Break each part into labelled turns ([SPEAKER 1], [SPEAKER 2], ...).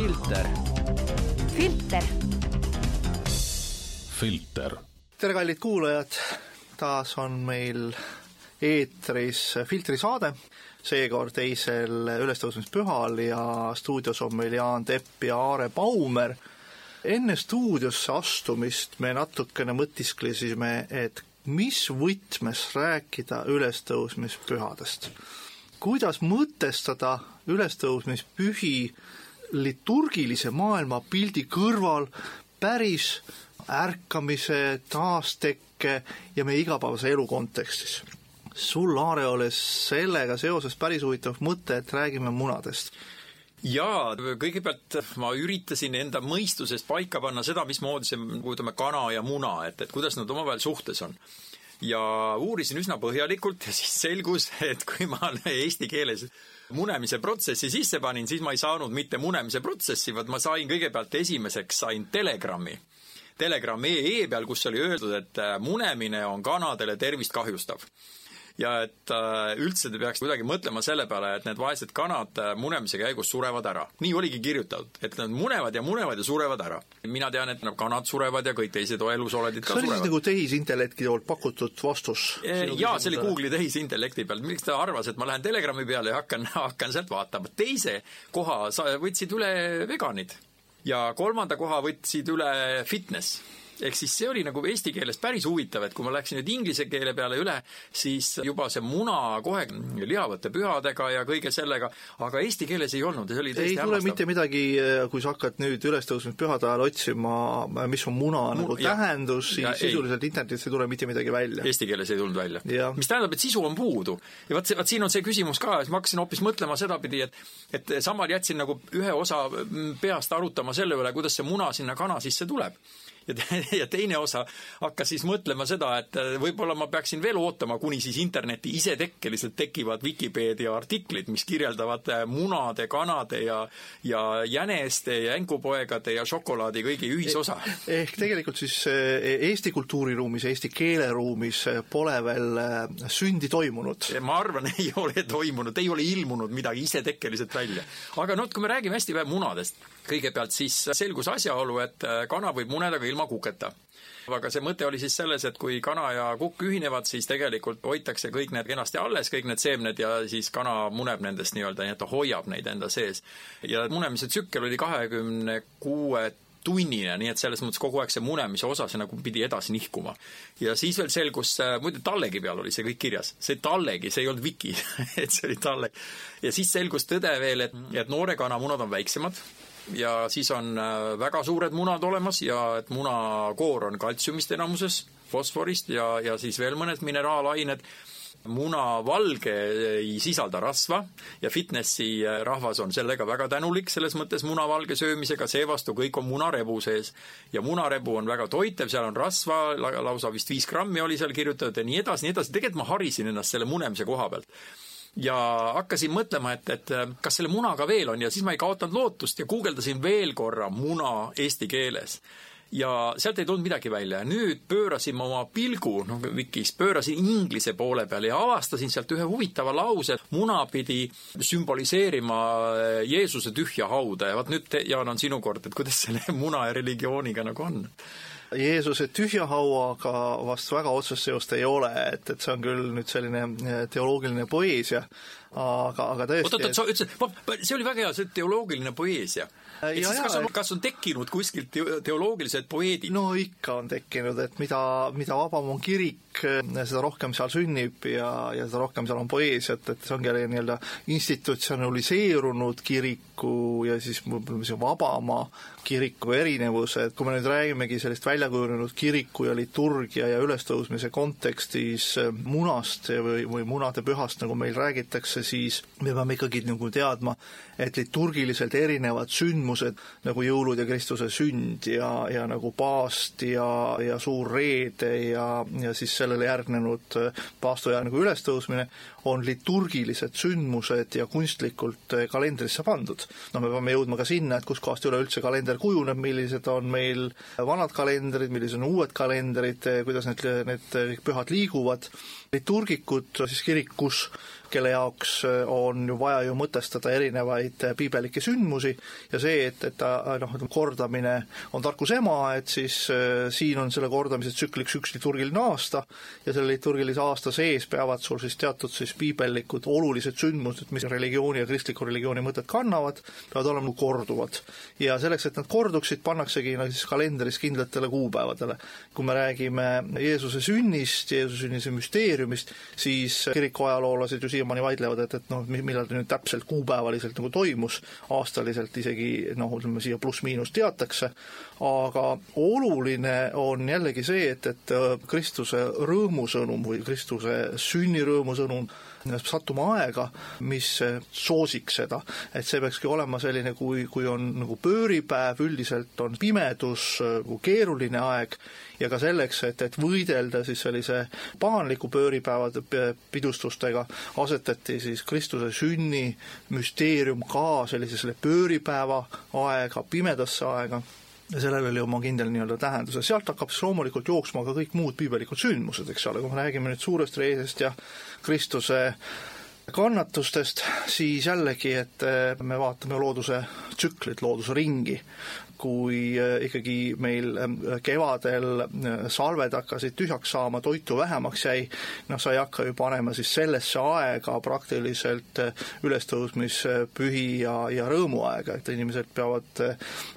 [SPEAKER 1] filter.
[SPEAKER 2] filter.
[SPEAKER 3] filter.
[SPEAKER 4] tere, kallid kuulajad, taas on meil eetris Filtri saade, seekord teisel ülestõusmispühal ja stuudios on meil Jaan Tepp ja Aare Baumer. enne stuudiosse astumist me natukene mõtisklesime, et mis võtmes rääkida ülestõusmispühadest. kuidas mõtestada ülestõusmispühi liturgilise maailmapildi kõrval päris ärkamise, taastekke ja meie igapäevase elu kontekstis. sul, Aare, oli sellega seoses päris huvitav mõte, et räägime munadest
[SPEAKER 5] jaa, kõigepealt ma üritasin enda mõistusest paika panna seda, mismoodi see, ütleme, kana ja muna, et, et kuidas nad omavahel suhtes on. ja uurisin üsna põhjalikult ja siis selgus, et kui ma eesti keeles munemise protsessi sisse panin, siis ma ei saanud mitte munemise protsessi, vaid ma sain kõigepealt esimeseks, sain telegrammi. Telegram EE peal, kus oli öeldud, et munemine on kanadele tervist kahjustav ja et äh, üldse te peaks kuidagi mõtlema selle peale, et need vaesed kanad äh, munemise käigus surevad ära. nii oligi kirjutatud, et nad munevad ja munevad ja surevad ära. mina tean, et kanad surevad ja kõik teised elusolendid ka
[SPEAKER 4] surevad.
[SPEAKER 5] see
[SPEAKER 4] oli siis nagu tehisintellekti poolt pakutud vastus?
[SPEAKER 5] jaa, see oli Google'i tehisintellekti peal, miks ta arvas, et ma lähen Telegrami peale ja hakkan, hakkan sealt vaatama. teise koha sa võtsid üle veganid ja kolmanda koha võtsid üle fitness ehk siis see oli nagu eesti keeles päris huvitav, et kui ma läksin nüüd inglise keele peale üle, siis juba see muna kohe lihavate pühadega ja kõige sellega, aga eesti keeles ei olnud ja see oli
[SPEAKER 4] ei tule mitte midagi, kui sa hakkad nüüd ülestõusmispühade ajal otsima, mis on muna Mu, nagu ja, tähendus, siis sisuliselt internetis ei tule mitte midagi välja.
[SPEAKER 5] Eesti keeles ei tulnud välja. mis tähendab, et sisu on puudu. ja vaat see, vaat siin on see küsimus ka, siis ma hakkasin hoopis mõtlema sedapidi, et et samal jätsin nagu ühe osa peast arutama selle üle, kuidas see muna sinna kana sisse tuleb ja, te, ja teine osa hakkas siis mõtlema seda, et äh, võib-olla ma peaksin veel ootama, kuni siis interneti isetekkeliselt tekivad Vikipeedia artiklid, mis kirjeldavad äh, munade, kanade ja ja jäneste ja änkupoegade ja šokolaadi kõigi ühisosa.
[SPEAKER 4] Eh, ehk tegelikult siis äh, Eesti kultuuriruumis, eesti keeleruumis pole veel sündi toimunud?
[SPEAKER 5] ma arvan, ei ole toimunud, ei ole ilmunud midagi isetekkeliselt välja. aga noh, kui me räägime hästi vähe munadest, kõigepealt siis selgus asjaolu, et kana võib muneda ka ilma kuketa aga see mõte oli siis selles, et kui kana ja kukk ühinevad, siis tegelikult hoitakse kõik need kenasti alles, kõik need seemned ja siis kana muneb nendest nii-öelda, nii et ta hoiab neid enda sees. ja munemise tsükkel oli kahekümne kuue tunnine, nii et selles mõttes kogu aeg see munemise osa, see nagu pidi edasi nihkuma. ja siis veel selgus, muide tallegi peal oli see kõik kirjas, see tallegi, see ei olnud wiki et see oli talleg. ja siis selgus tõde veel, et, et noore kana munad on väiksemad, ja siis on äh, väga suured munad olemas ja et munakoor on kaltsiumist enamuses, fosforist ja, ja siis veel mõned mineraalained. Muna valge ei sisalda rasva ja fitnessi äh, rahvas on sellega väga tänulik, selles mõttes munavalge söömisega, seevastu kõik on munarebu sees. ja munarebu on väga toitev, seal on rasva, lausa vist viis grammi oli seal kirjutatud ja nii edasi, nii edasi, tegelikult ma harisin ennast selle munemise koha pealt ja hakkasin mõtlema, et, et kas selle munaga veel on ja siis ma ei kaotanud lootust ja guugeldasin veel korra muna eesti keeles ja sealt ei tulnud midagi välja. nüüd pöörasin ma oma pilgu, noh, Vikis, pöörasin inglise poole peale ja avastasin sealt ühe huvitava lause. muna pidi sümboliseerima eh, Jeesuse tühja hauda ja vot nüüd, Jaan, on sinu kord, et kuidas selle muna ja religiooniga nagu on?
[SPEAKER 4] Jeesuse tühja hauaga vast väga otsest seost ei ole, et, et see on küll nüüd selline eh, teoloogiline poeesia, aga, aga tõesti
[SPEAKER 5] oot, oot, sa ütlesid, see oli väga hea, see teoloogiline poeesia Äh, ehk siis kas on, kas on tekkinud kuskilt teoloogilised poeedid?
[SPEAKER 4] no ikka on tekkinud, et mida, mida vabam on kirik, äh, seda rohkem seal sünnib ja, ja seda rohkem seal on poeesiat, et see ongi nii-öelda institutsionaliseerunud kiriku ja siis võib-olla sellise vabama kiriku erinevus, et kui me nüüd räägimegi sellist väljakujunenud kiriku ja liturgia ja ülestõusmise kontekstis äh, munast või, või munade pühast, nagu meil räägitakse, siis me peame ikkagi nagu teadma, et liturgiliselt erinevad sündmused nagu jõulud ja Kristuse sünd ja, ja nagu paast ja, ja suur reede ja, ja siis sellele järgnenud äh, paastoja nagu ülestõusmine, on liturgilised sündmused ja kunstlikult äh, kalendrisse pandud. no me peame jõudma ka sinna, et kuskohast üleüldse kalender kujuneb, millised on meil vanad kalendrid, millised on uued kalendrid, kuidas need, need kõik pühad liiguvad. Liturgikud siis kirikus kelle jaoks äh, on ju vaja ju mõtestada erinevaid äh, piibelikke sündmusi ja see, et, et ta äh, noh, ütleme kordamine on tarkuse ema, et siis siin on selle kordamise tsükliks üks liturgiline aasta ja selle liturgilise aasta sees peavad sul siis teatud siis piibellikud olulised sündmused, mis religiooni ja kristliku religiooni mõtet kannavad, peavad olema korduvad. ja selleks, et nad korduksid, pannaksegi nad siis kalendris kindlatele kuupäevadele. kui me räägime Jeesuse sünnist, Jeesuse sünnise müsteeriumist, siis kiriku ajaloolased ju siin siiamaani vaidlevad, et, et noh, millal ta nüüd täpselt kuupäevaliselt nagu toimus, aastaliselt isegi noh, ütleme siia pluss-miinus teatakse, aga oluline on jällegi see, et, et äh, Kristuse rõõmusõnum või Kristuse sünnirõõmusõnum sattuma aega, mis soosiks seda. et see peakski olema selline, kui, kui on nagu pööripäev, üldiselt on pimedus, nagu keeruline aeg ja ka selleks, et, et võidelda siis sellise pahanliku pööripäevade pidustustega, asetati siis Kristuse sünni müsteerium ka sellisele pööripäeva aega, pimedasse aega. Ja sellel oli oma kindel nii-öelda tähendus. Ja sealt hakkab siis loomulikult jooksma ka kõik muud piibelikud sündmused, eks ole, kui me räägime nüüd suurest reisest ja Kristuse kannatustest, siis jällegi, et me vaatame looduse tsüklit, looduse ringi, kui äh, ikkagi meil ähm, kevadel äh, salved hakkasid tühjaks saama, toitu vähemaks jäi, noh, sa ei hakka ju panema siis sellesse aega praktiliselt äh, ülestõusmispühi ja, ja rõõmuaega, et inimesed peavad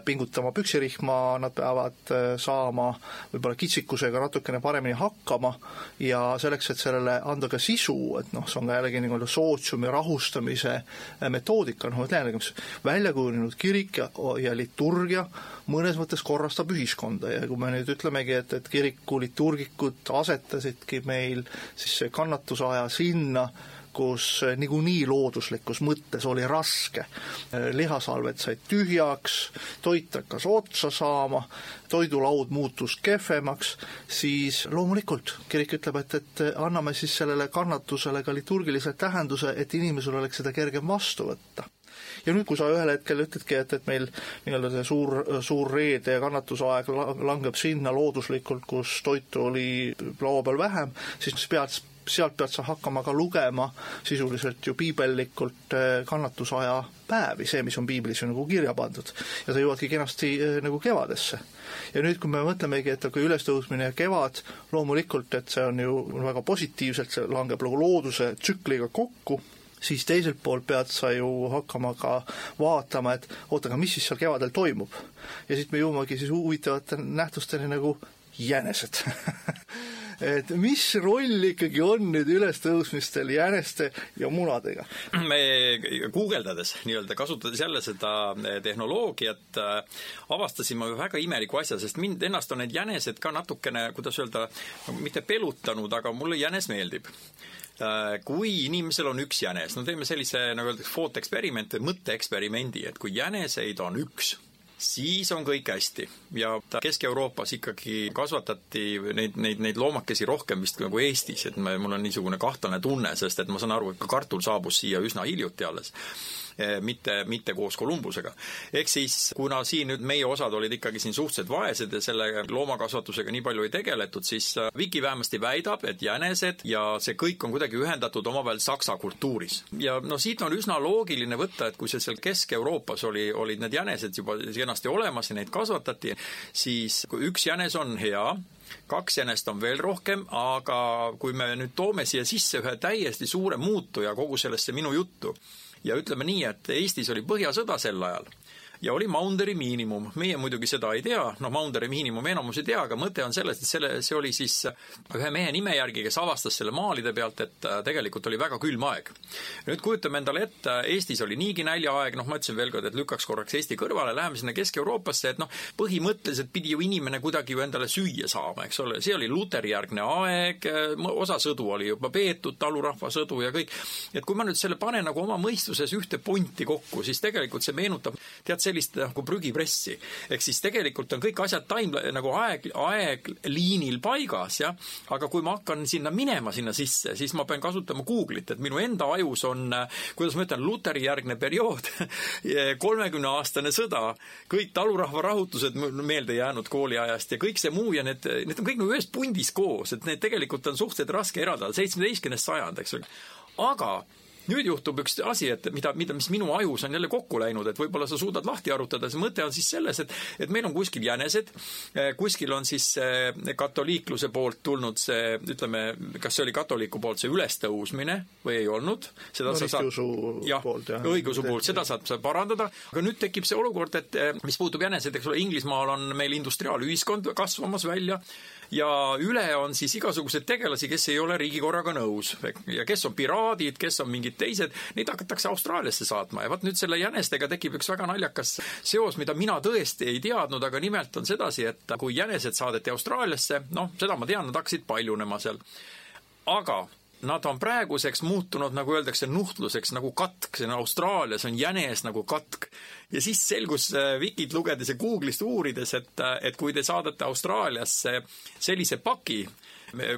[SPEAKER 4] pingutama püksirihma, nad peavad saama võib-olla kitsikusega natukene paremini hakkama ja selleks, et sellele anda ka sisu, et noh, see on ka jällegi nii-öelda sootsiumi rahustamise metoodika, noh, jällegi välja kujunenud kirik ja, ja liturgia, mõnes mõttes korrastab ühiskonda ja kui me nüüd ütlemegi, et, et kiriku liturgikud asetasidki meil siis see kannatusaja sinna, kus niikuinii looduslikus mõttes oli raske. lihasalved said tühjaks, toit hakkas otsa saama, toidulaud muutus kehvemaks, siis loomulikult kirik ütleb, et, et anname siis sellele kannatusele ka liturgilise tähenduse, et inimesel oleks seda kergem vastu võtta ja nüüd, kui sa ühel hetkel ütledki, et, et meil nii-öelda see suur, suur reede ja kannatusaeg langeb sinna looduslikult, kus toitu oli laua peal vähem, siis pead sealt pead sa hakkama ka lugema sisuliselt ju piibellikult eh, kannatusaja päevi, see, mis on piiblis ju nagu kirja pandud. ja sa jõuadki kenasti eh, nagu kevadesse. ja nüüd, kui me mõtlemegi, et kui ülestõusmine ja kevad, loomulikult, et see on ju väga positiivselt, see langeb nagu looduse tsükliga kokku siis teiselt poolt pead sa ju hakkama ka vaatama, et oota, aga mis siis seal kevadel toimub. ja siit me jõuamegi siis huvitavate nähtusteni nagu jänesed et mis roll ikkagi on nüüd ülestõusmistel jäneste ja munadega?
[SPEAKER 5] me guugeldades nii-öelda, kasutades jälle seda eh, tehnoloogiat, eh, avastasime väga imeliku asja, sest mind ennast on need jänesed ka natukene, kuidas öelda, mitte pelutanud, aga mulle jänes meeldib kui inimesel on üks jänes, no teeme sellise, nagu öeldakse, footeksperiment või mõtteeksperimendi, et kui jäneseid on üks, siis on kõik hästi. ja Kesk-Euroopas ikkagi kasvatati neid, neid, neid loomakesi rohkem vist nagu Eestis, et me, mul on niisugune kahtlane tunne, sest et ma saan aru, et ka kartul saabus siia üsna hiljuti alles mitte, mitte koos Kolumbusega. ehk siis, kuna siin nüüd meie osad olid ikkagi siin suhteliselt vaesed ja selle loomakasvatusega nii palju ei tegeletud, siis äh, Viki vähemasti väidab, et jänesed ja see kõik on kuidagi ühendatud omavahel saksa kultuuris. ja no siit on üsna loogiline võtta, et kui see seal Kesk-Euroopas oli, olid need jänesed juba kenasti olemas ja neid kasvatati, siis kui üks jänes on hea, kaks jänest on veel rohkem, aga kui me nüüd toome siia sisse ühe täiesti suure muutuja kogu sellesse minu juttu, ja ütleme nii, et Eestis oli Põhjasõda sel ajal ja oli Maunderi miinimum. meie muidugi seda ei tea, noh, Maunderi miinimumi enamus ei tea, aga mõte on selles, et selle, see oli siis ühe mehe nime järgi, kes avastas selle maalide pealt, et äh, tegelikult oli väga külm aeg. nüüd kujutame endale ette, Eestis oli niigi näljaaeg, noh, ma ütlesin veel kord, et lükkaks korraks Eesti kõrvale, läheme sinna Kesk-Euroopasse, et noh, põhimõtteliselt pidi ju inimene kuidagi ju endale süüa saama, eks ole, see oli luterijärgne aeg, osa sõdu oli juba peetud, talurahva sõdu ja kõik. et kui ma nüüd selle panen nagu oma mõistuses ühte punti kokku, siis tegelikult see meenutab tead, sellist nagu prügipressi. ehk siis tegelikult on kõik asjad time nagu aeg, aegliinil paigas, jah, aga kui ma hakkan sinna minema sinna sisse, siis ma pean kasutama Google'it, et minu enda ajus on, kuidas ma ütlen, Luteri järgne periood, kolmekümneaastane sõda, kõik talurahva rahutused meelde jäänud kooliajast ja kõik see muu ja need, need on kõik nagu ühes pundis koos, et need tegelikult on suhteliselt raske eraldada, seitsmeteistkümnes sajand, eks ole. aga nüüd juhtub üks asi, et mida, mida, mis minu ajus on jälle kokku läinud, et võib-olla sa suudad lahti arutada, see mõte on siis selles, et et meil on kuskil jänesed, eh, kuskil on siis katoliikluse poolt tulnud see, ütleme, kas see oli katoliku poolt see ülestõusmine või ei olnud,
[SPEAKER 4] seda no, sa saad jah,
[SPEAKER 5] õigeusu poolt, seda saad sa parandada, aga nüüd tekib see olukord, et eh, mis puutub jäneseid, eks ole, Inglismaal on meil industriaalühiskond kasvamas välja ja üle on siis igasuguseid tegelasi, kes ei ole riigikorraga nõus ja kes on piraadid, kes on mingid teised, neid hakatakse Austraaliasse saatma ja vot nüüd selle jänestega tekib üks väga naljakas seos, mida mina tõesti ei teadnud, aga nimelt on sedasi, et kui jänesed saadeti Austraaliasse, noh, seda ma tean, nad hakkasid paljunema seal. aga nad on praeguseks muutunud, nagu öeldakse, nuhtluseks nagu katk, see on Austraalias on jänes nagu katk. ja siis selgus Vikit äh, lugedes ja Google'ist uurides, et, äh, et kui te saadate Austraaliasse sellise paki,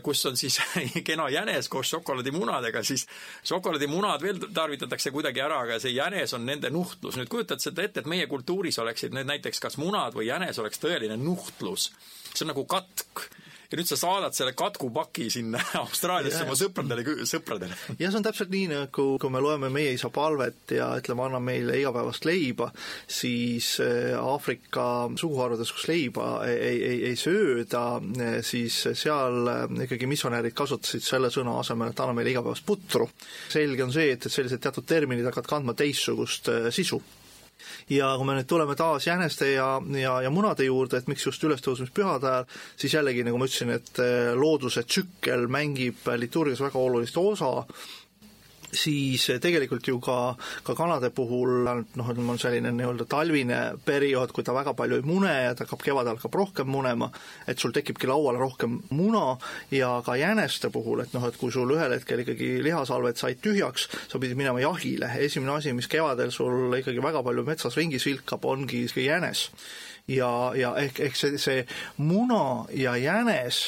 [SPEAKER 5] kus on siis kena jänes koos šokolaadimunadega, siis šokolaadimunad veel tarvitatakse kuidagi ära, aga see jänes on nende nuhtlus. nüüd kujutad seda ette, et meie kultuuris oleksid need näiteks kas munad või jänes oleks tõeline nuhtlus. see on nagu katk ja nüüd sa saadad selle katkupaki sinna Austraaliasse oma sõpradele, sõpradele.
[SPEAKER 4] ja see on täpselt nii, nagu kui me loeme Meie isa palvet ja ütleme, anna meile igapäevast leiba, siis äh, Aafrika suguharudes, kus leiba ei, ei, ei sööda, äh, siis seal äh, ikkagi missionärid kasutasid selle sõna asemel, et anna meile igapäevast putru. selge on see, et, et sellised teatud terminid hakkavad kandma teistsugust sisu ja kui me nüüd tuleme taas jäneste ja, ja, ja munade juurde, et miks just ülestõusmispühade ajal, siis jällegi, nagu ma ütlesin, et eh, looduse tsükkel mängib liturgias väga olulist osa siis tegelikult ju ka, ka kanade puhul noh, ütleme, on selline nii-öelda talvine periood, kui ta väga palju ei mune ja ta hakkab, kevadel hakkab rohkem munema, et sul tekibki lauale rohkem muna. Ja ka jäneste puhul, et noh, et kui sul ühel hetkel ikkagi lihasalved said tühjaks, sa pidid minema jahile, esimene asi, mis kevadel sul ikkagi väga palju metsas ringi silkab, ongi jänes ja, ja ehk, ehk see, see muna ja jänes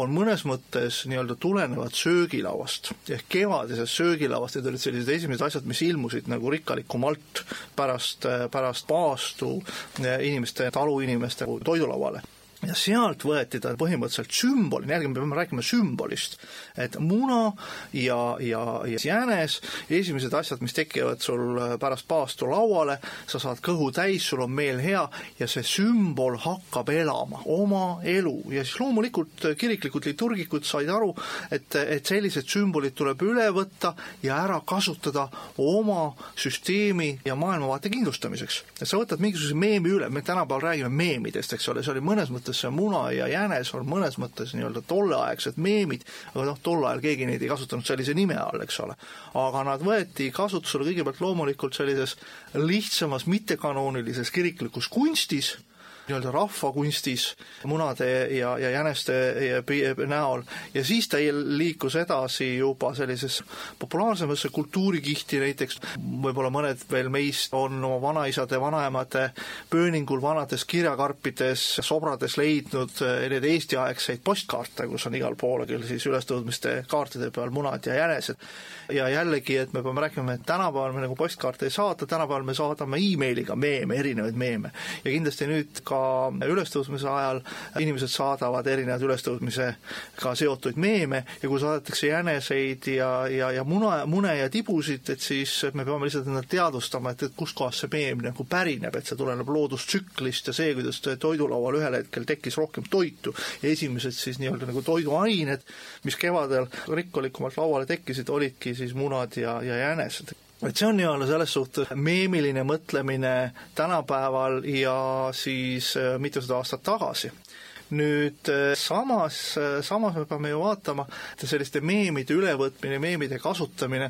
[SPEAKER 4] on mõnes mõttes nii-öelda tulenevad söögilauast. ehk kevadisest söögilauast, need olid sellised esimesed asjad, mis ilmusid nagu rikkalikumalt pärast, pärast paastu inimeste, taluinimeste toidulauale ja sealt võeti ta põhimõtteliselt sümbolina, jällegi me peame rääkima sümbolist, et muna ja, ja, ja jänes, esimesed asjad, mis tekivad sul pärast paastu lauale, sa saad kõhu täis, sul on meel hea ja see sümbol hakkab elama oma elu ja siis loomulikult kiriklikud liturgikud said aru, et, et sellised sümbolid tuleb üle võtta ja ära kasutada oma süsteemi ja maailmavaate kindlustamiseks. et sa võtad mingisuguse meemi üle, me tänapäeval räägime meemidest, eks ole, see oli mõnes mõttes see muna ja jänes on mõnes mõttes nii-öelda tolleaegsed meemid, aga noh, tol ajal keegi neid ei kasutanud sellise nime all, eks ole. aga nad võeti kasutusele kõigepealt loomulikult sellises lihtsamas mittekanoonilises kiriklikus kunstis nii-öelda rahvakunstis munade ja, ja jäneste näol. Ja siis ta liikus edasi juba sellisesse populaarsemasse kultuurikihti, näiteks. Võib-olla mõned veel meist on oma vanaisade, vanaemade pööningul vanades kirjakarpides, sobrades leidnud eh, neid Eesti-aegseid postkaarte, kus on igal pool küll siis ülestõudmiste kaartide peal munad ja jänesed. ja jällegi, et me peame rääkima, et tänapäeval me nagu postkaarte ei saada, tänapäeval me saadame emailiga meeme, erinevaid meeme. Ja kindlasti nüüd ka ka ülestõusmise ajal inimesed saadavad erinevaid ülestõusmisega seotud meeme ja kui saadetakse jäneseid ja, ja, ja muna, mune ja tibusid, et siis me peame lihtsalt endale teadvustama, et, et kustkohast see meem nagu pärineb, et see tuleneb loodustsüklist ja see, kuidas toidulaual ühel hetkel tekkis rohkem toitu. Ja esimesed siis nii-öelda nagu toiduained, mis kevadel rikkalikumalt lauale tekkisid, olidki siis munad ja, ja jänesed et see on nii-öelda selles suhtes meemiline mõtlemine tänapäeval ja siis äh, mitusada aastat tagasi. Nüüd samas, samas me peame ju vaatama, et selliste meemide ülevõtmine, meemide kasutamine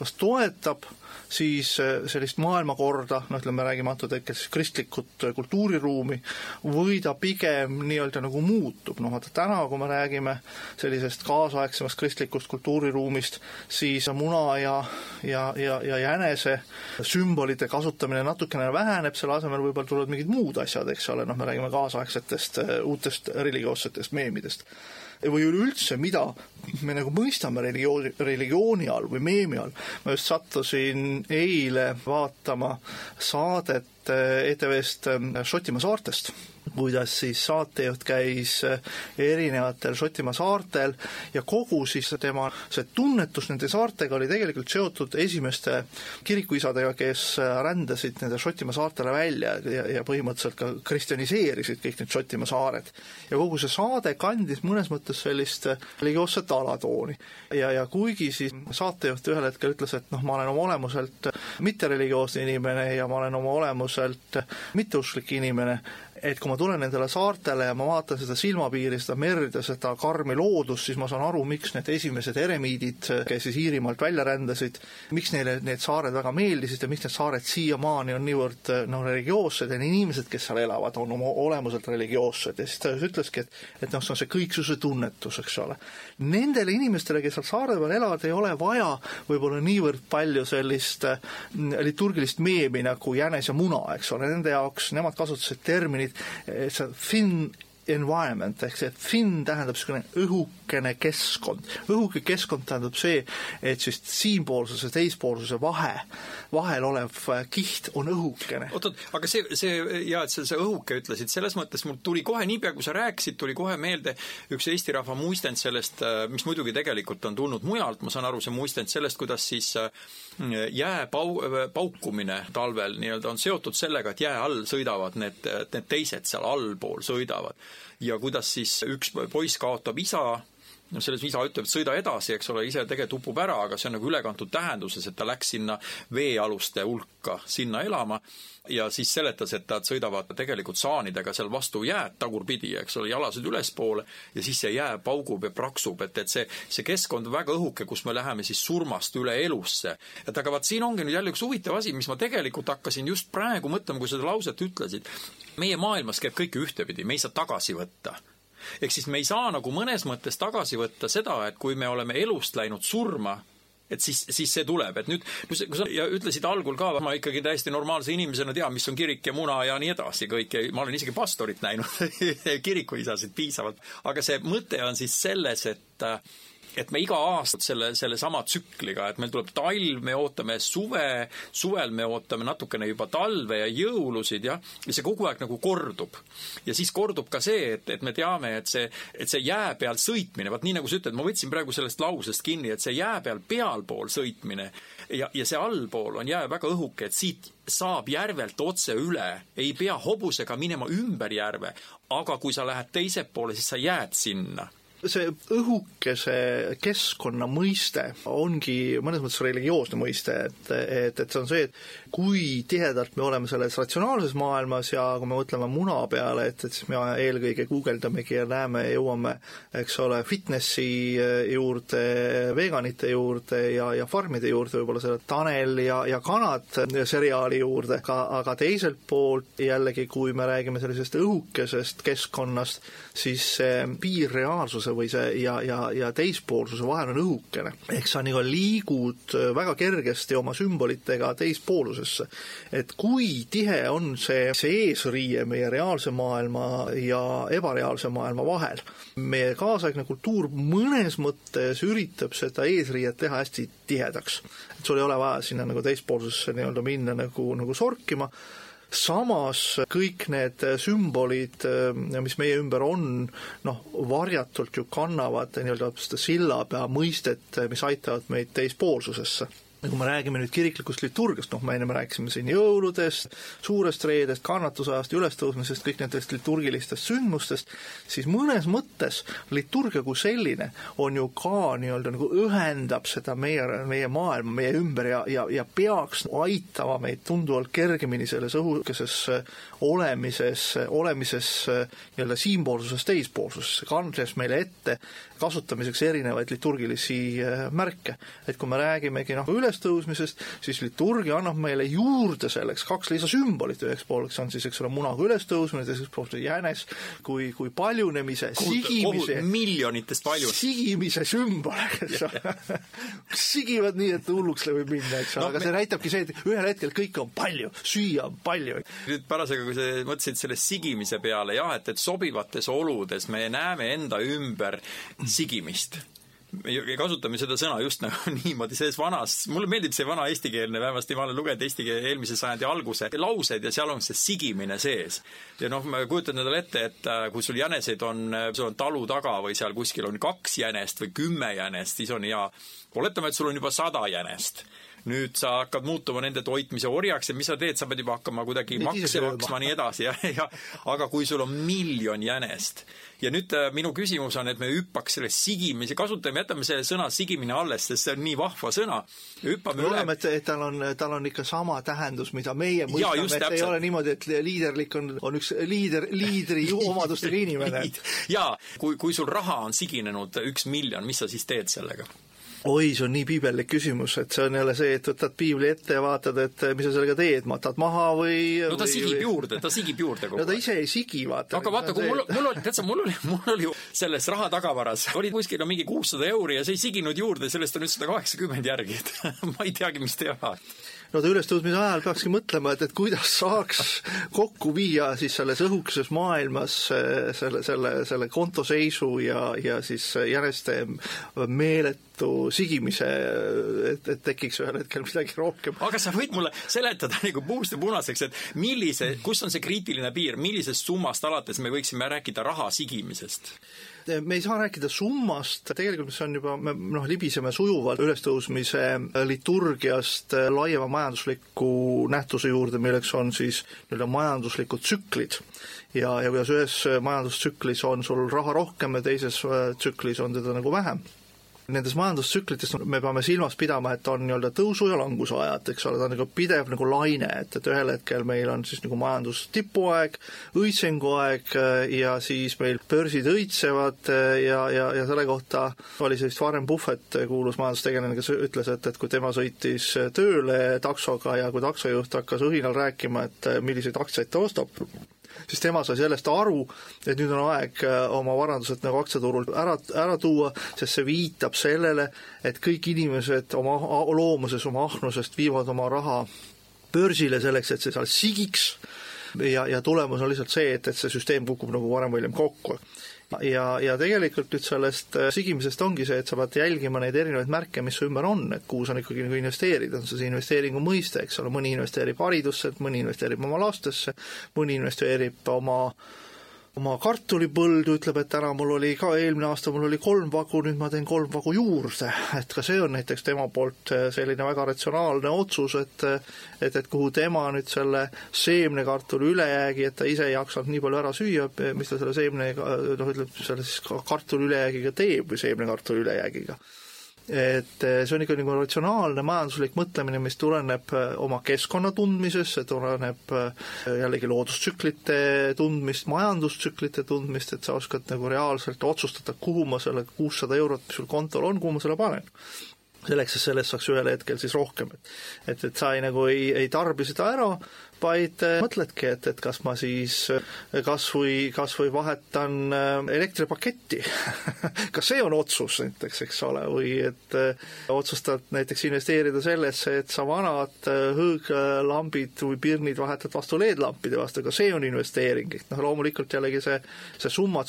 [SPEAKER 4] kas toetab siis äh, sellist maailmakorda, noh ütleme, räägime antud hetkel siis kristlikut äh, kultuuriruumi, või ta pigem nii-öelda nagu muutub, noh vaata täna, kui me räägime sellisest kaasaegsemast kristlikust kultuuriruumist, siis muna ja, ja, ja, ja jänese sümbolite kasutamine natukene väheneb, selle asemel võib-olla tulevad mingid muud asjad, eks ole, noh, me räägime kaasaegsetest äh, uutest religioossetest meemidest või üleüldse, mida me nagu mõistame religiooni, religiooni all või meemi all. ma just sattusin eile vaatama saadet ETV-st Šotimaa saartest kuidas siis saatejuht käis eh, erinevatel Šotimaa saartel ja kogu siis tema see tunnetus nende saartega oli tegelikult seotud esimeste kirikuisadega, kes eh, rändasid nende Šotimaa saartele välja ja, ja põhimõtteliselt ka kristjaniseerisid kõik need Šotimaa saared. ja kogu see saade kandis mõnes mõttes sellist religioosset alatooni. ja, ja kuigi siis saatejuht ühel hetkel ütles, et noh, ma olen oma olemuselt mittereligioosne inimene ja ma olen oma olemuselt mitteusklik inimene, et kui ma tulen nendele saartele ja ma vaatan seda silmapiiri, seda merd ja seda karmi loodust, siis ma saan aru, miks need esimesed eremiidid, kes siis Iirimaalt välja rändasid, miks neile need saared väga meeldisid ja miks need saared siiamaani on niivõrd noh, religioossed ja need inimesed, kes seal elavad, on oma olemuselt religioossed ja siis ta ütleski, et et noh, see on see kõiksuse tunnetus, eks ole. Nendele inimestele, kes seal saare peal elavad, ei ole vaja võib-olla niivõrd palju sellist mm, liturgilist meemi nagu jänes ja muna, eks ole, nende jaoks, nemad kasutasid terminit olid, see thin environment ehk see thin tähendab niisugune õhukene keskkond. õhuke keskkond tähendab see, et siis siinpoolsuse teispoolsuse vahe, vahel olev kiht on õhukene.
[SPEAKER 5] oot-oot, aga see, see jaa, et sa see õhuke ütlesid, selles mõttes mul tuli kohe, niipea kui sa rääkisid, tuli kohe meelde üks eesti rahva muistent sellest, mis muidugi tegelikult on tulnud mujalt, ma saan aru, see muistent sellest, kuidas siis jää pau-, paukumine talvel nii-öelda on seotud sellega, et jää all sõidavad need, need teised seal allpool sõidavad. Ja kuidas siis üks poiss kaotab isa, noh, selles isa ütleb, et sõida edasi, eks ole, ise tegelikult upub ära, aga see on nagu ülekantud tähenduses, et ta läks sinna veealuste hulka, sinna elama ja siis seletas, et nad sõidavad tegelikult saanidega seal vastu jääd tagurpidi, eks ole, jalased ülespoole ja siis see jää paugub ja praksub, et, et see, see keskkond on väga õhuke, kus me läheme siis surmast üle elusse. et aga vaat siin ongi nüüd jälle üks huvitav asi, mis ma tegelikult hakkasin just praegu mõtlema, kui seda lauset ütlesid. meie maailmas käib kõik ühtepidi, me ei saa tagasi võtta ehk siis me ei saa nagu mõnes mõttes tagasi võtta seda, et kui me oleme elust läinud surma, et siis, siis see tuleb, et nüüd, kui sa, ja ütlesid algul ka, ma ikkagi täiesti normaalse inimesena tean, mis on kirik ja muna ja nii edasi kõike, ma olen isegi pastorit näinud kirikuisasid piisavalt, aga see mõte on siis selles, et et me iga aasta selle, sellesama tsükliga, et meil tuleb talv, me ootame suve, suvel me ootame natukene juba talve ja jõulusid, jah, ja see kogu aeg nagu kordub. ja siis kordub ka see, et, et me teame, et see, et see jää peal sõitmine, vaat nii nagu sa ütled, ma võtsin praegu sellest lausest kinni, et see jää peal pealpool sõitmine ja, ja see allpool on jää väga õhuke, et siit saab järvelt otse üle, ei pea hobusega minema ümber järve, aga kui sa lähed teiselt poole, siis sa jääd sinna
[SPEAKER 4] see õhukese keskkonna mõiste ongi mõnes mõttes religioosne mõiste, et, et, et see on see, et kui tihedalt me oleme selles ratsionaalses maailmas ja kui me mõtleme muna peale, et, et siis me eelkõige guugeldamegi ja näeme, jõuame, eks ole, fitnessi juurde, veganite juurde ja, ja farmide juurde, võib-olla selle Tanel ja, ja kanad seriaali juurde, aga, aga teiselt poolt jällegi, kui me räägime sellisest õhukesest keskkonnast, siis see piir reaalsuse poolsuse või see ja, ja, ja teispoolsuse vahel on õhukene. ehk sa nagu liigud väga kergesti oma sümbolitega teispoolusesse. et kui tihe on see, see eesriie meie reaalse maailma ja ebareaalse maailma vahel. meie kaasaegne kultuur mõnes mõttes üritab seda eesriiet teha hästi tihedaks. et sul ei ole vaja sinna nagu teispoolsusesse nii-öelda minna nagu, nagu sorkima samas kõik need sümbolid, mis meie ümber on, noh, varjatult ju kannavad nii-öelda seda sillapea mõistet, mis aitavad meid teispoolsusesse ja kui me räägime nüüd kiriklikust liturgiast, noh, me enne rääkisime siin jõuludest, suurest reedest, kannatusajast, ülestõusmisest, kõik nendest liturgilistest sündmustest, siis mõnes mõttes liturgia kui selline on ju ka nii-öelda nagu ühendab seda meie, meie maailma meie ümber ja, ja, ja peaks aitama meid tunduvalt kergemini selles õhukeses olemises, olemises nii-öelda siinpoolsusest teispoolsusesse, kandes meile ette kasutamiseks erinevaid liturgilisi märke. et kui me räägimegi noh, üle ülestõusmisest, siis liturgia annab meile juurde selleks kaks lisasümbolit, üheks pooleks on siis, eks ole, munaga ülestõusmine, teiseks pooleks jänes kui, kui paljunemise, sigimise,
[SPEAKER 5] miljonitest palju.
[SPEAKER 4] sigimise sümbol, eks ole. sigivad nii, et hulluks võib minna, eks ole no,, aga me... see näitabki see, et ühel hetkel kõike on palju, süüa on palju.
[SPEAKER 5] nüüd parasjagu, kui sa mõtlesid selle sigimise peale, jah, et, et sobivates oludes me näeme enda ümber sigimist. Me kasutame seda sõna just nagu niimoodi, selles vanas, mulle meeldib see vana eestikeelne, vähemasti ma olen lugenud eesti keele eelmise sajandi alguse laused ja seal on see sigimine sees. ja noh, ma kujutan endale ette, et äh, kui sul jäneseid on, äh, sul on talu taga või seal kuskil on kaks jänest või kümme jänest, siis on hea, oletame, et sul on juba sada jänest nüüd sa hakkad muutuma nende toitmise orjaks ja mis sa teed, sa pead juba hakkama kuidagi Nüüd makse maksma, nii edasi ja, ja aga kui sul on miljon jänest ja nüüd äh, minu küsimus on, et me hüppaks selle sigimise, kasutame, jätame selle sõna sigimine alles, sest see on nii vahva sõna. hüppame üle.
[SPEAKER 4] loodame, et, et tal on, tal on ikka sama tähendus, mida meie mõistame, et täpselt. ei ole niimoodi, et liiderlik on, on üks liider, liidri omadustega inimene
[SPEAKER 5] jaa, kui, kui sul raha on siginenud üks miljon, mis sa siis teed sellega?
[SPEAKER 4] Oi, see on nii piibellik küsimus, et see on jälle see, et võtad piibli ette ja vaatad, et mis sa sellega teed, matad maha või
[SPEAKER 5] no ta
[SPEAKER 4] või,
[SPEAKER 5] sigib või... juurde, ta sigib juurde kogu
[SPEAKER 4] aeg. no ta ise ei sigi, vaata.
[SPEAKER 5] aga vaata, kui mul, mul oli, tead sa, mul oli, mul oli selles raha tagavaras, oli kuskil mingi kuussada euri ja see ei siginud juurde, sellest on nüüd sada kaheksakümmend järgi, et ma ei teagi, mis teha
[SPEAKER 4] no ta ülestõusmise ajal peakski mõtlema, et, et kuidas saaks kokku viia siis selles õhukeses maailmas eh, selle, selle, selle kontoseisu ja, ja siis järjeste meeletu sigimise, et, et tekiks ühel hetkel midagi rohkem.
[SPEAKER 5] aga sa võid mulle seletada nagu puust ja punaseks, et millise, kus on see kriitiline piir, millisest summast alates me võiksime rääkida raha sigimisest?
[SPEAKER 4] Me ei saa rääkida summast, tegelikult see on juba, me noh, libiseme sujuvalt ülestõusmise liturgiast laiema majandusliku nähtuse juurde, milleks on siis nii-öelda majanduslikud tsüklid. ja, ja kuidas ühes majandustsüklis on sul raha rohkem ja teises tsüklis on teda nagu vähem nendes majandustsüklites me peame silmas pidama, et on nii-öelda tõusu- ja langusajad, eks ole, ta on nagu pidev nagu laine, et, et ühel hetkel meil on siis nagu majandus tipuaeg, õitsenguaeg äh, ja siis meil börsid õitsevad äh, ja, ja, ja selle kohta oli see vist Warren Buffett, äh, kuulus majandustegelane, kes ütles, et, et kui tema sõitis tööle taksoga ja kui taksojuht hakkas õhinal rääkima, et milliseid aktsiaid ta ostab, siis tema sai sellest aru, et nüüd on aeg äh, oma varandused nagu aktsiaturul ära, ära tuua, sest see viitab sellele, et kõik inimesed oma loomuses, oma ahnusest viivad oma raha börsile selleks, et see seal sigiks. Ja, ja tulemus on lihtsalt see, et, et see süsteem kukub nagu varem või hiljem kokku ja, ja tegelikult nüüd sellest äh, sigimisest ongi see, et sa pead jälgima neid erinevaid märke, mis su ümber on, et kuhu sa ikkagi nagu investeerid, on see see investeeringu mõiste, eks ole, mõni investeerib haridusse, mõni investeerib oma lastesse, mõni investeerib oma oma kartulipõldu, ütleb, et täna mul oli ka, eelmine aasta mul oli kolm vagu, nüüd ma teen kolm vagu juurde. et ka see on näiteks tema poolt äh, selline väga ratsionaalne otsus, et et, et kuhu tema nüüd selle seemnekartuli ülejäägi, et ta ise ei jaksanud nii palju ära süüa, mis ta selle seemne, noh, ütleb, selle siis kartuli ülejäägiga teeb või seemnekartuli ülejäägiga et eh, see on ikka nagu ratsionaalne majanduslik mõtlemine, mis tuleneb eh, oma keskkonna tundmisest, see tuleneb eh, jällegi loodustsüklite tundmist, majandustsüklite tundmist, et sa oskad nagu reaalselt otsustada, kuhu ma selle kuussada eurot, mis sul kontol on, kuhu ma selle panen selleks, et sellest saaks ühel hetkel siis rohkem. et, et sa ei nagu ei, ei tarbi seda ära, vaid äh, mõtledki, et, et kas ma siis äh, kas või, kas või vahetan äh, elektripaketti. Kas see on otsus näiteks, eks ole, või et otsustad näiteks investeerida sellesse, et sa vanad hõõglambid või pirnid vahetad vastu LED-lampide vastu, ka see on investeering, et noh, loomulikult jällegi see, see summa,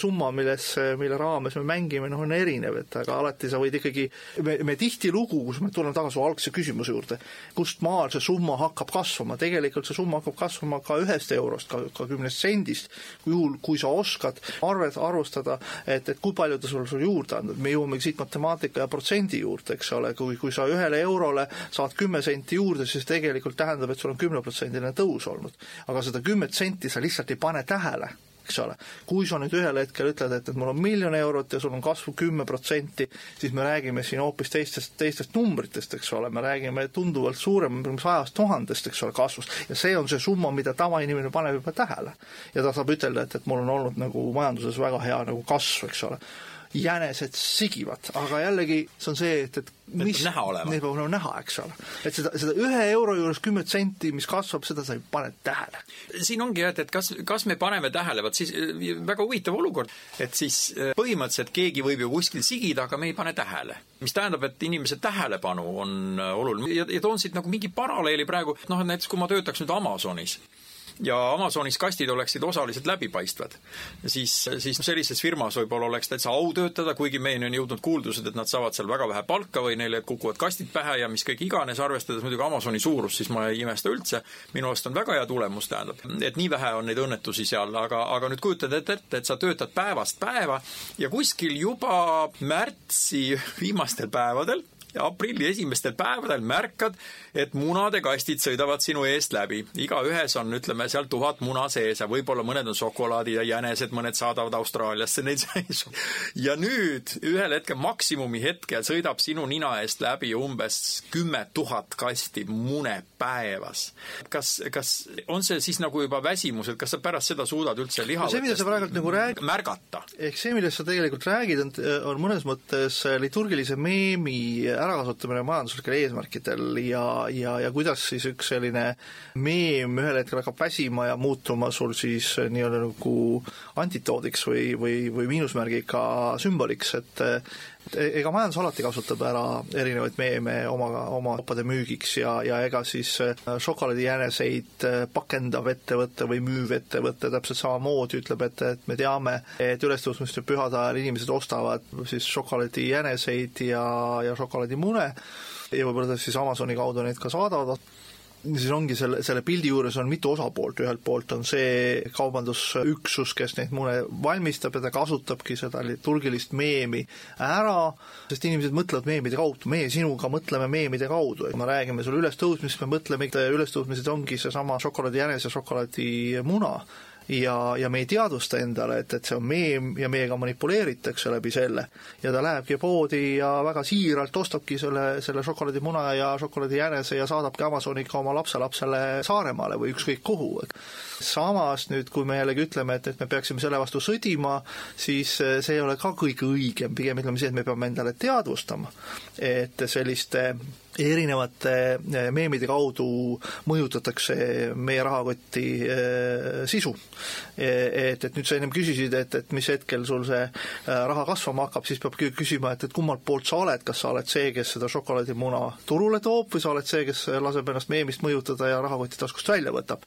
[SPEAKER 4] summa, milles, mille raames me mängime, noh, on erinev, et aga alati sa võid ikkagi, me, me tihtilugu, kus me tuleme tagasi algse küsimuse juurde, kust maal see summa hakkab kasvama, tegelikult tegelikult see summa hakkab kasvama ka ühest eurost, ka, ka kümnest sendist, juhul, kui sa oskad arvet arvustada, et, et kui palju ta sul, sul juurde andnud, me jõuamegi siit matemaatika ja protsendi juurde, eks ole, kui, kui sa ühele eurole saad kümme senti juurde, siis tegelikult tähendab, et sul on kümneprotsendiline tõus olnud. aga seda kümmet senti sa lihtsalt ei pane tähele eks ole. kui sa nüüd ühel hetkel ütled, et, et mul on miljon eurot ja sul on kasvu kümme protsenti, siis me räägime siin hoopis teistest, teistest numbritest, eks ole, me räägime tunduvalt suurem, sajast tuhandest, eks ole, kasvust. ja see on see summa, mida tavainimene paneb juba tähele. ja ta saab ütelda, et, et mul on olnud nagu majanduses väga hea nagu kasv, eks ole jänesed sigivad, aga jällegi see on see, et, et mis,
[SPEAKER 5] näha olema.
[SPEAKER 4] Need peavad olema näha, eks ole. et seda, seda ühe euro juures kümmet senti, mis kasvab, seda sa ei pane tähele.
[SPEAKER 5] siin ongi, et, et kas, kas me paneme tähele, vot siis väga huvitav olukord, et siis äh, põhimõtteliselt keegi võib ju kuskil sigida, aga me ei pane tähele. mis tähendab, et inimese tähelepanu on äh, oluline ja, ja toon siit nagu mingi paralleeli praegu, noh, näiteks kui ma töötaks nüüd Amazonis ja Amazonis kastid oleksid osaliselt läbipaistvad, siis, siis sellises firmas võib-olla oleks täitsa au töötada, kuigi meieni on jõudnud kuuldused, et nad saavad seal väga vähe palka või neile kukuvad kastid pähe ja mis kõik iganes, arvestades muidugi Amazoni suurust, siis ma ei imesta üldse. minu arust on väga hea tulemus, tähendab, et nii vähe on neid õnnetusi seal, aga, aga nüüd kujutad ette, ette, et sa töötad päevast päeva ja kuskil juba märtsi viimastel päevadel ja aprilli esimestel päevadel märkad, et munadekastid sõidavad sinu eest läbi. igaühes on, ütleme, seal tuhat muna sees ja võib-olla mõned on šokolaadi ja jänesed, mõned saadavad Austraaliasse neid sees. ja nüüd ühel hetkel maksimumi hetkel sõidab sinu nina eest läbi umbes kümme tuhat kasti mune päevas. kas, kas on see siis nagu juba väsimus, et kas sa pärast seda suudad üldse liha
[SPEAKER 4] no see, mida sa praegu nagu räägid,
[SPEAKER 5] märgata?
[SPEAKER 4] ehk see, millest sa tegelikult räägid, on, on mõnes mõttes liturgilise meemi ärakasutamine majanduslikel eesmärkidel ja, ja, ja kuidas siis üks selline meem ühel hetkel hakkab väsima ja muutuma sul siis nii-öelda nagu antitoodiks või, või, või miinusmärgiga sümboliks, et ega majandus alati kasutab ära erinevaid meeme oma, oma kaupade müügiks ja, ja ega siis äh, šokolaadijäneseid äh, pakendav ettevõte või müüv ettevõte täpselt samamoodi ütleb, et, et me teame, et ülestõusmiste pühade ajal inimesed ostavad siis šokolaadijäneseid ja, ja šokolaadimune ja võib-olla siis Amazoni kaudu neid ka saadavad siis ongi selle, selle pildi juures on mitu osapoolt, ühelt poolt on see kaubandusüksus, kes neid mune valmistab ja ta kasutabki seda liturgilist meemi ära, sest inimesed mõtlevad meemide kaudu, meie sinuga mõtleme meemide kaudu, et me räägime sulle ülestõusmisest, me mõtleme, ülestõusmised ongi seesama šokolaadijänes ja šokolaadimuna ja, ja me ei teadvusta endale, et, et see on meem ja meiega manipuleeritakse läbi selle. ja ta lähebki poodi ja väga siiralt ostabki selle, selle šokolaadimuna ja šokolaadijänese ja saadabki Amazoniga oma lapselapsele Saaremaale või ükskõik kuhu. samas nüüd, kui me jällegi ütleme, et, et me peaksime selle vastu sõdima, siis see ei ole ka kõige õigem, pigem ütleme see, et me peame endale teadvustama, et selliste erinevate eh, meemide kaudu mõjutatakse meie rahakoti eh, sisu. Eh, et, et nüüd sa ennem küsisid, et, et mis hetkel sul see raha kasvama hakkab, siis peab küsima, et, et kummalt poolt sa oled, kas sa oled see, kes seda šokolaadimuna turule toob või sa oled see, kes laseb ennast meemist mõjutada ja rahakoti taskust välja võtab.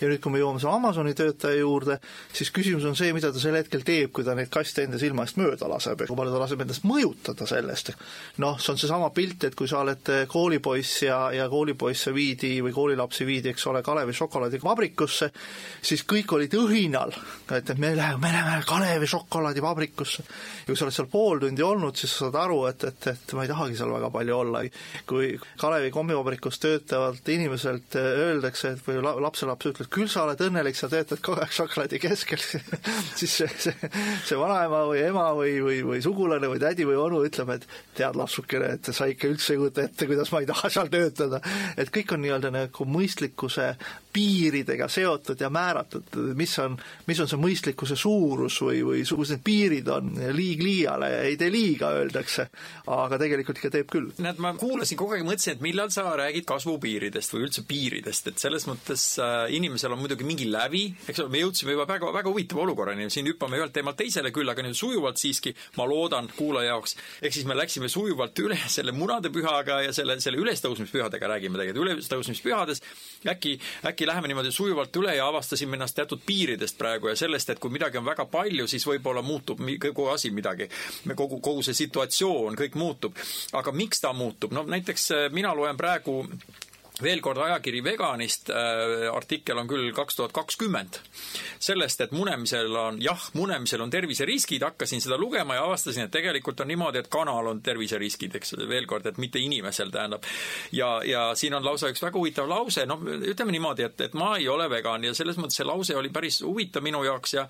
[SPEAKER 4] ja nüüd, kui me jõuame selle Amazoni töötaja juurde, siis küsimus on see, mida ta sel hetkel teeb, kui ta neid kaste enda silma eest mööda laseb ja kui palju ta laseb endast mõjutada sellest. noh, see on seesama pilt, et kui sa oled koolipoiss ja, ja koolipoisse viidi või koolilapsi viidi, eks ole, Kalevi šokolaadivabrikusse, siis kõik olid õhinal, et, me läheme, me läheme Kalevi šokolaadivabrikusse. ja kui sa oled seal pool tundi olnud, siis sa saad aru, et, et, et ma ei tahagi seal väga palju olla. kui Kalevi kommivabrikus töötavalt inimeselt öeldakse, et või lapselaps ütleb, küll sa oled õnnelik, sa töötad kogu aeg šokolaadi keskel siis see, see, see vanaema või ema või, või, või sugulane või tädi või onu ütleb, et tead, lapsukene, et sa ikka üldse ei kujuta ette, kuidas ma ei taha seal töötada. et kõik on nii-öelda nagu mõistlikkuse piiridega seotud ja määratud, mis on, mis on see mõistlikkuse suurus või, või kus need piirid on, liig liiale ei tee liiga, öeldakse, aga tegelikult ikka teeb küll.
[SPEAKER 5] näed, ma kuulasin kogu aeg, mõtlesin, et millal sa räägid kasvupiiridest või üldse piiridest, et selles mõttes äh, inimesel on muidugi mingi lävi, eks ole, me jõudsime juba väga, väga huvitava olukorrani, siin hüppame ühelt teemalt teisele küll, aga nüüd sujuvalt siiski, ma loodan kuulaja jaoks, ehk siis me läksime sujuvalt üle selle munadepühaga ja selle, selle ülestõusmispühadega räägime tegelikult, ülestõusmispühades äkki, äkki läheme niimoodi sujuvalt üle ja avastasime ennast teatud piiridest praegu ja sellest, et kui midagi on väga palju, siis võib-olla muutub kogu asi midagi. kogu, kogu see situatsioon, kõik muutub. aga miks ta muutub? no näiteks äh, mina loen praegu veel kord ajakiri Veganist äh,, artikkel on küll kaks tuhat kakskümmend, sellest, et munemisel on, jah, munemisel on terviseriskid, hakkasin seda lugema ja avastasin, et tegelikult on niimoodi, et kanal on terviseriskid, eks. Veel kord, et mitte inimesel, tähendab. ja, ja siin on lausa üks väga huvitav lause, noh, ütleme niimoodi, et, et ma ei ole vegan ja selles mõttes see lause oli päris huvitav minu jaoks ja,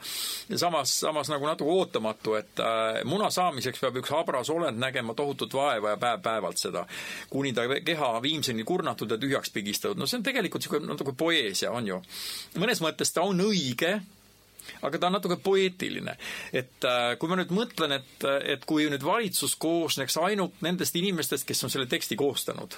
[SPEAKER 5] ja samas, samas nagu natuke ootamatu, et äh, muna saamiseks peab üks habras olend nägema tohutut vaeva ja päev-päevalt seda, kuni ta keha viimseni kurnatud ja tühja tühjaks pigistatud, no see on tegelikult niisugune natuke poeesia, on ju. mõnes mõttes ta on õige, aga ta on natuke poeetiline. et äh, kui ma nüüd mõtlen, et, et kui nüüd valitsus koosneks ainult nendest inimestest, kes on selle teksti koostanud,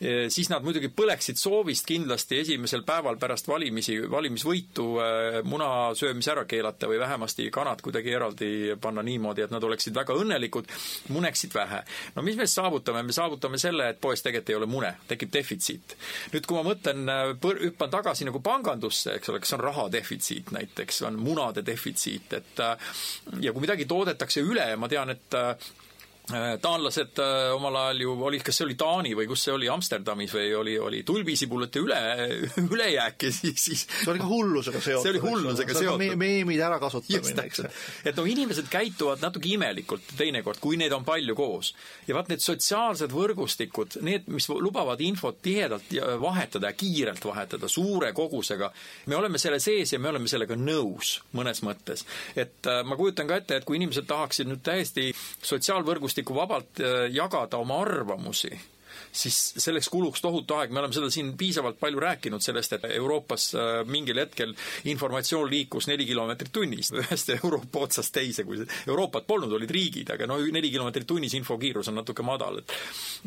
[SPEAKER 5] e, siis nad muidugi põleksid soovist kindlasti esimesel päeval pärast valimisi, valimisvõitu äh, muna söömise ära keelata või vähemasti kanad kuidagi eraldi panna niimoodi, et nad oleksid väga õnnelikud, muneksid vähe. no mis me saavutame, me saavutame selle, et poes tegelikult ei ole mune, tekib defitsiit. nüüd, kui ma mõtlen, äh, hüppan tagasi nagu pangandusse, eks ole, kas on raha defitsiit näiteks, on munade defitsiit, et äh, ja kui midagi toodetakse üle, ma tean, et Äh, taanlased äh, omal ajal ju olid, kas see oli Taani või kus see oli, Amsterdamis või oli, oli tulbisibulate üle, ülejääk ja siis, siis
[SPEAKER 4] see oli ka hullusega seotud.
[SPEAKER 5] see oli hullusega seotud
[SPEAKER 4] me,. meemide ärakasutamine, eks.
[SPEAKER 5] et noh, inimesed käituvad natuke imelikult teinekord, kui neid on palju koos. ja vaat need sotsiaalsed võrgustikud, need, mis lubavad infot tihedalt vahetada ja kiirelt vahetada, suure kogusega, me oleme selle sees ja me oleme sellega nõus mõnes mõttes. et äh, ma kujutan ka ette, et kui inimesed tahaksid nüüd täiesti sotsiaalvõrgustikku vabalt äh, jagada oma arvamusi siis selleks kuluks tohutu aeg, me oleme seda siin piisavalt palju rääkinud sellest, et Euroopas äh, mingil hetkel informatsioon liikus neli kilomeetrit tunnis. Ühest Euroopa otsast teise, kui Euroopat polnud, olid riigid, aga no neli kilomeetrit tunnis infokiirus on natuke madal, et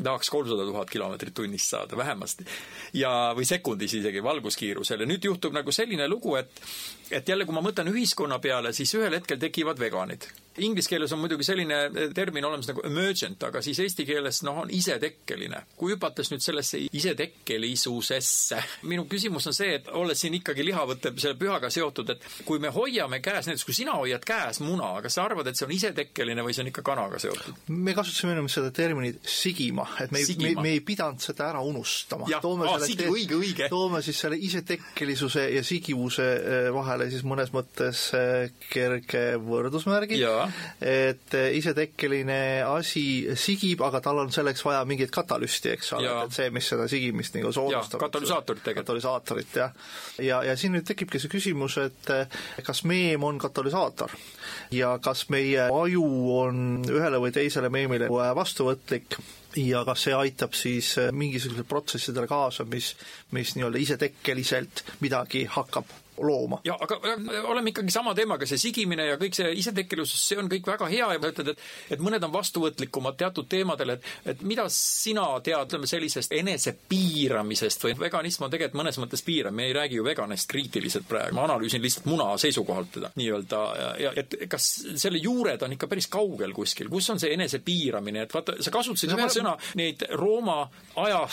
[SPEAKER 5] tahaks kolmsada tuhat kilomeetrit tunnis saada vähemasti. ja, või sekundis isegi valguskiirusel. Ja nüüd juhtub nagu selline lugu, et et jälle, kui ma mõtlen ühiskonna peale, siis ühel hetkel tekivad veganid inglise keeles on muidugi selline termin olemas nagu emergent, aga siis eesti keeles noh, on isetekkeline. kui hüpates nüüd sellesse isetekkelisusesse, minu küsimus on see, et olles siin ikkagi lihavõtte selle pühaga seotud, et kui me hoiame käes, näiteks kui sina hoiad käes muna, kas sa arvad, et see on isetekkeline või see on ikka kanaga seotud?
[SPEAKER 4] me kasutasime minu meelest seda terminit sigima, et me ei, me, me ei pidanud seda ära unustama.
[SPEAKER 5] toome aa, sigi, õige, õige.
[SPEAKER 4] toome siis selle isetekkelisuse ja sigivuse eh, vahele siis mõnes mõttes eh, kerge võrdusmärgi et eh, isetekkeline asi sigib, aga tal on selleks vaja mingit katalüsti, eks ole, et see, mis seda sigimist nagu soodustab.
[SPEAKER 5] katalüsaatorit tegelikult.
[SPEAKER 4] katalüsaatorit, jah. ja, ja, ja siin nüüd tekibki see küsimus, et eh, kas meem on katalüsaator ja kas meie aju on ühele või teisele meemile vastuvõtlik ja kas see aitab siis eh, mingisugusele protsessidele kaasa, mis, mis nii-öelda isetekkeliselt midagi hakkab looma.
[SPEAKER 5] ja aga oleme ikkagi sama teemaga, see sigimine ja kõik see isetekkelisus, see on kõik väga hea ja ütled, et et mõned on vastuvõtlikumad teatud teemadel, et et mida sina tead, ütleme sellisest enesepiiramisest või veganism on tegelikult mõnes mõttes piirav, me ei räägi ju veganist kriitiliselt praegu, ma analüüsin lihtsalt muna seisukohalt teda nii-öelda ja, et kas selle juured on ikka päris kaugel kuskil, kus on see enesepiiramine, et vaata, sa kasutasid ühe sõna neid Rooma aja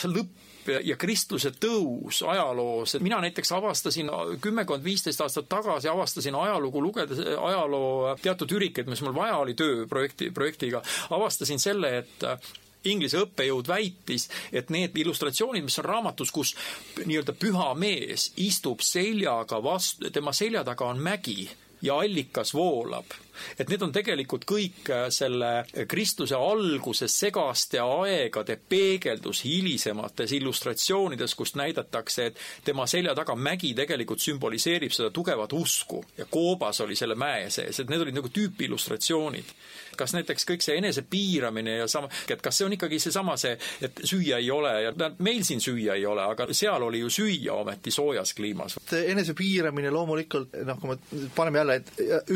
[SPEAKER 5] lõpp ja, ja kristluse tõus ajaloos, et mina näiteks avastasin kümmekond, viisteist aastat tagasi avastasin ajalugu lugedes, ajaloo teatud ürikeid, mis mul vaja oli tööprojekti, projektiga, avastasin selle, et Inglise õppejõud väitis, et need illustratsioonid, mis on raamatus, kus nii-öelda püha mees istub seljaga vastu, tema selja taga on mägi ja allikas voolab et need on tegelikult kõik äh, selle kristluse alguse segaste aegade peegeldus hilisemates illustratsioonides, kust näidatakse, et tema selja taga mägi tegelikult sümboliseerib seda tugevat usku ja koobas oli selle mäe sees, et need olid nagu tüüpillustratsioonid. kas näiteks kõik see enesepiiramine ja sama, et kas see on ikkagi seesama see, et süüa ei ole ja meil siin süüa ei ole, aga seal oli ju süüa ometi soojas kliimas.
[SPEAKER 4] enesepiiramine loomulikult, noh, kui me paneme jälle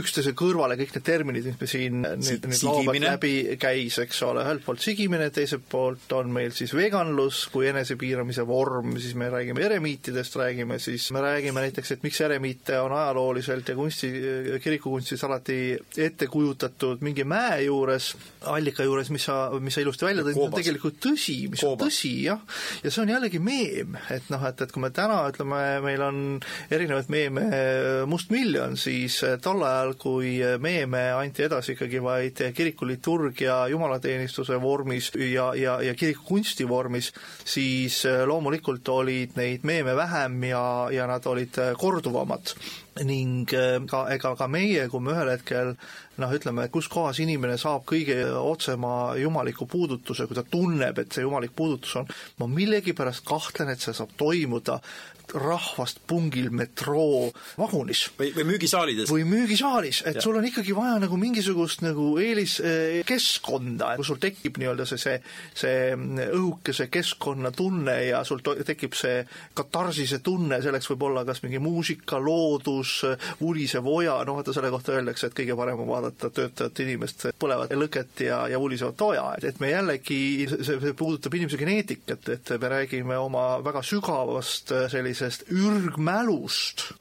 [SPEAKER 4] üksteise kõrvale kõik kõik need terminid, mis me siin nüüd, nüüd loobad läbi käis, eks ole, ühelt poolt sigimine, teiselt poolt on meil siis veganlus kui enesepiiramise vorm, siis me räägime eremiitidest, räägime siis, me räägime näiteks, et miks eremiite on ajalooliselt ja kunsti, kirikukunstis alati ette kujutatud mingi mäe juures, allika juures, mis sa, mis sa ilusti välja tõid, on tegelikult tõsi, mis Koobas. on tõsi, jah. ja see on jällegi meem, et noh, et, et kui me täna ütleme, meil on erinevaid meeme mustmiljon, siis tol ajal, kui meem meeme anti edasi ikkagi vaid kirikuliturgia jumalateenistuse vormis ja, ja, ja kirikukunsti vormis, siis loomulikult olid neid meeme vähem ja, ja nad olid korduvamad. Ning ka, ega ka meie, kui me ühel hetkel noh, ütleme, kus kohas inimene saab kõige otsema jumaliku puudutuse, kui ta tunneb, et see jumalik puudutus on, ma millegipärast kahtlen, et see saab toimuda rahvast pungil metroo vagunis.
[SPEAKER 5] või, või müügisaalides.
[SPEAKER 4] või müügisaalis, et ja. sul on ikkagi vaja nagu mingisugust nagu eeliskeskkonda, kus sul tekib nii-öelda see, see, see õhukese keskkonnatunne ja sul tekib see katarsise tunne, selleks võib olla kas mingi muusika, loodus, vulisev oja, noh vaata selle kohta öeldakse, et kõige parem on vaadata töötavat inimest, põlevat lõket ja, ja vulisevat oja, et, me jällegi, see, see puudutab inimese geneetikat, et me räägime oma väga sügavast sellise sellisest ürgmälust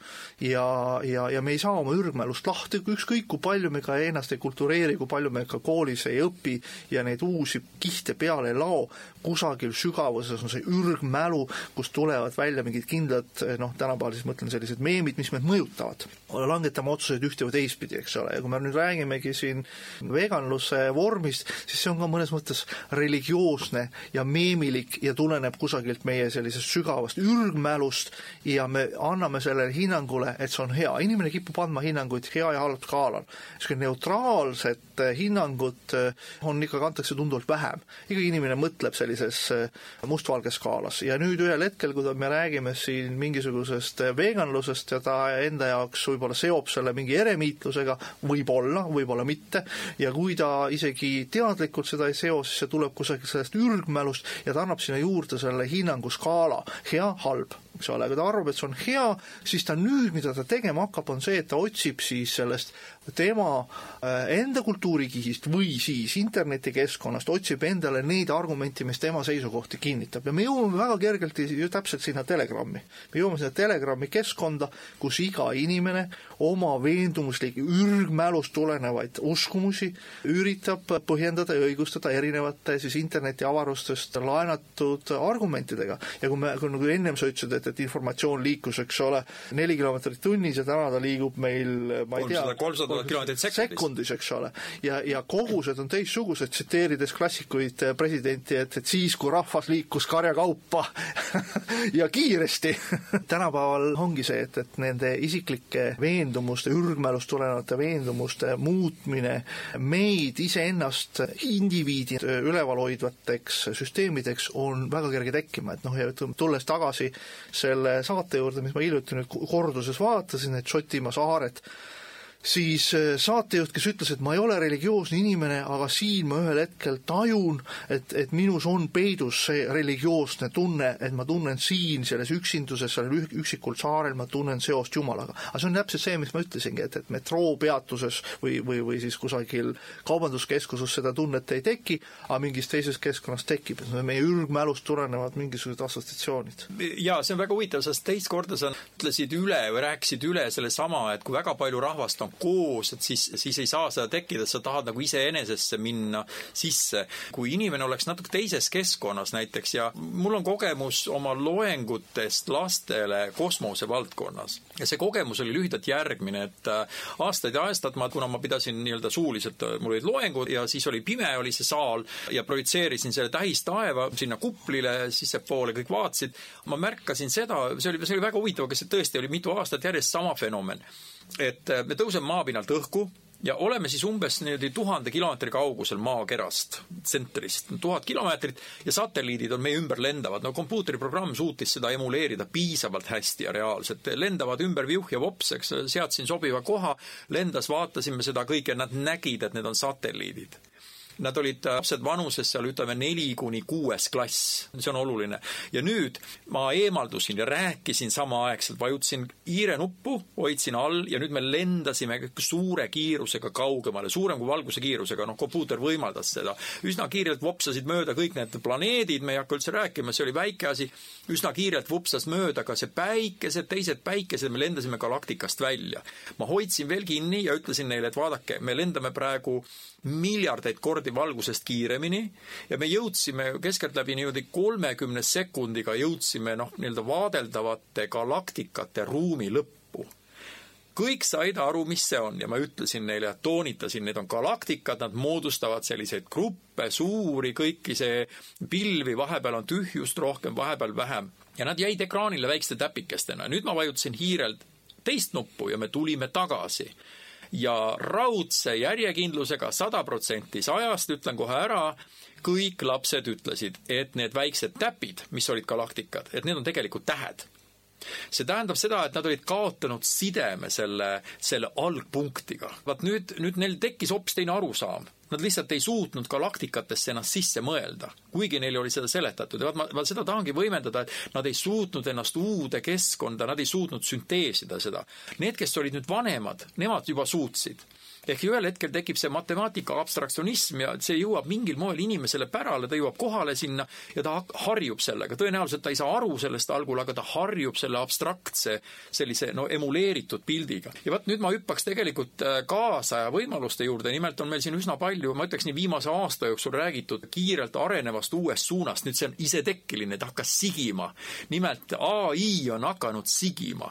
[SPEAKER 4] ja, ja, ja me ei saa oma ürgmälust lahti, ükskõik kui palju me ka ennast ei kultureeri, kui palju me ka koolis ei õpi ja neid uusi kihte peale ei lao, kusagil sügavuses on see ürgmälu, kust tulevad välja mingid kindlad noh, tänapäeval siis mõtlen sellised meemid, mis meid mõjutavad. langetame otsuseid ühte või teistpidi, eks ole, ja kui me nüüd räägimegi siin veganluse vormist, siis see on ka mõnes mõttes religioosne ja meemilik ja tuleneb kusagilt meie sellisest sügavast ürgmälust ja me anname sellele hinnangule, et see on hea. inimene kipub andma hinnanguid hea ja halb skaalal. niisugune neutraalset hinnangut on ikka, antakse tunduvalt vähem. ikkagi inimene mõtleb sellises äh, mustvalges skaalas ja nüüd ühel hetkel, kui me räägime siin mingisugusest äh, veganlusest ja ta enda jaoks võib-olla seob selle mingi eremiitlusega, võib-olla, võib-olla mitte, ja kui ta isegi teadlikult seda ei seo, siis see tuleb kusagilt sellest ürgmälust ja ta annab sinna juurde selle hinnanguskaala, hea, halb eks ole, kui ta arvab, et see on hea, siis ta nüüd, mida ta tegema hakkab, on see, et ta otsib siis sellest tema äh, enda kultuurikihist või siis internetikeskkonnast otsib endale neid argumente, mis tema seisukohti kinnitab ja me jõuame väga kergelt ju täpselt sinna Telegrami. me jõuame sinna Telegrami keskkonda, kus iga inimene oma veendumuslikke ürgmälust tulenevaid uskumusi üritab põhjendada ja õigustada erinevate siis internetiavarustest laenatud argumentidega. ja kui me, kui nagu ennem sa ütlesid, et, et informatsioon liikus, eks ole, neli kilomeetrit tunnis ja täna ta liigub meil, ma ei tea,
[SPEAKER 5] kolmsada kilomeetrit sekundis.
[SPEAKER 4] sekundis, eks ole. ja, ja kogused on teistsugused, tsiteerides klassikuid eh, presidenti, et, et siis, kui rahvas liikus karjakaupa ja kiiresti tänapäeval ongi see, et, et nende isiklike veendumuste, ürgmälust tulenevate veendumuste muutmine meid iseennast indiviidi üleval hoidvateks süsteemideks on väga kerge tekkima, et noh, ja ütleme, tulles tagasi selle saate juurde, mis ma hiljuti nüüd korduses vaatasin, et Šotimaa saared, siis äh, saatejuht, kes ütles, et ma ei ole religioosne inimene, aga siin ma ühel hetkel tajun, et, et minus on peidus see religioosne tunne, et ma tunnen siin selles üksinduses, sellel üksikul saarel, ma tunnen seost Jumalaga. aga see on täpselt see, mis ma ütlesingi, et, et metroopeatuses või, või, või siis kusagil kaubanduskeskuses seda tunnet ei teki, aga mingis teises keskkonnas tekib, et meie ürgmälust tulenevad mingisugused assotsiatsioonid.
[SPEAKER 5] jaa, see on väga huvitav, sest teist korda sa ütlesid üle või rääkisid üle sellesama, et kui väga palju rahvast on on koos, et siis, siis ei saa seda tekkida, sa tahad nagu iseenesesse minna sisse. kui inimene oleks natuke teises keskkonnas näiteks ja mul on kogemus oma loengutest lastele kosmose valdkonnas ja see kogemus oli lühidalt järgmine, et äh, aastaid ja aastaid ma, kuna ma pidasin nii-öelda suuliselt, äh, mul olid loengud ja siis oli pime, oli see saal ja projitseerisin selle tähistaeva sinna kuplile sissepoole, kõik vaatasid, ma märkasin seda, see oli, see oli väga huvitav, aga see tõesti oli mitu aastat järjest sama fenomen et äh, me tõuseme maapinnalt õhku ja oleme siis umbes niimoodi tuhande kilomeetri kaugusel maakerast, tsentrist, tuhat kilomeetrit ja satelliidid on meie ümber lendavad. no kompuutriprogramm suutis seda emuleerida piisavalt hästi ja reaalselt. lendavad ümber viuh ja vops, eks, seadsin sobiva koha, lendas, vaatasime seda kõike, nad nägid, et need on satelliidid Nad olid lapsed vanuses seal ütleme neli kuni kuues klass, see on oluline. ja nüüd ma eemaldusin ja rääkisin samaaegselt, vajutasin hiirenuppu, hoidsin all ja nüüd me lendasime suure kiirusega kaugemale, suurem kui valguse kiirusega, noh, kompuuter võimaldas seda. üsna kiirelt vopsasid mööda kõik need planeedid, me ei hakka üldse rääkima, see oli väike asi, üsna kiirelt vupsas mööda ka see päikesed, teised päikesed, me lendasime galaktikast välja. ma hoidsin veel kinni ja ütlesin neile, et vaadake, me lendame praegu miljardeid kordi valgusest kiiremini ja me jõudsime keskeltläbi niimoodi kolmekümne sekundiga jõudsime noh, nii-öelda vaadeldavate galaktikate ruumi lõppu kõik said aru, mis see on ja ma ütlesin neile ja toonitasin, need on galaktikad, nad moodustavad selliseid gruppe, suuri, kõiki see pilvi, vahepeal on tühjust rohkem, vahepeal vähem. ja nad jäid ekraanile väikeste täpikestena. nüüd ma vajutasin hiirelt teist nuppu ja me tulime tagasi ja raudse järjekindlusega sada protsenti sajast, ütlen kohe ära, kõik lapsed ütlesid, et need väiksed täpid, mis olid galaktikad, et need on tegelikult tähed see tähendab seda, et nad olid kaotanud sideme selle, selle algpunktiga. vaat nüüd, nüüd neil tekkis hoopis teine arusaam. Nad lihtsalt ei suutnud galaktikatesse ennast sisse mõelda, kuigi neile oli seda seletatud ja vaat ma, ma seda tahangi võimendada, et nad ei suutnud ennast uude keskkonda, nad ei suutnud sünteesida seda. Need, kes olid nüüd vanemad, nemad juba suutsid ehk ühel hetkel tekib see matemaatika abstraktsionism ja see jõuab mingil moel inimesele pärale, ta jõuab kohale sinna ja ta harjub sellega. tõenäoliselt ta ei saa aru sellest algul, aga ta harjub selle abstraktse sellise no emuleeritud pildiga. ja vot nüüd ma hüppaks tegelikult äh, kaasaja võimaluste juurde, nimelt on meil siin üsna palju, ma ütleks nii viimase aasta jooksul räägitud kiirelt arenevast uuest suunast, nüüd see on isetekkeline, ta hakkas sigima. nimelt ai on hakanud sigima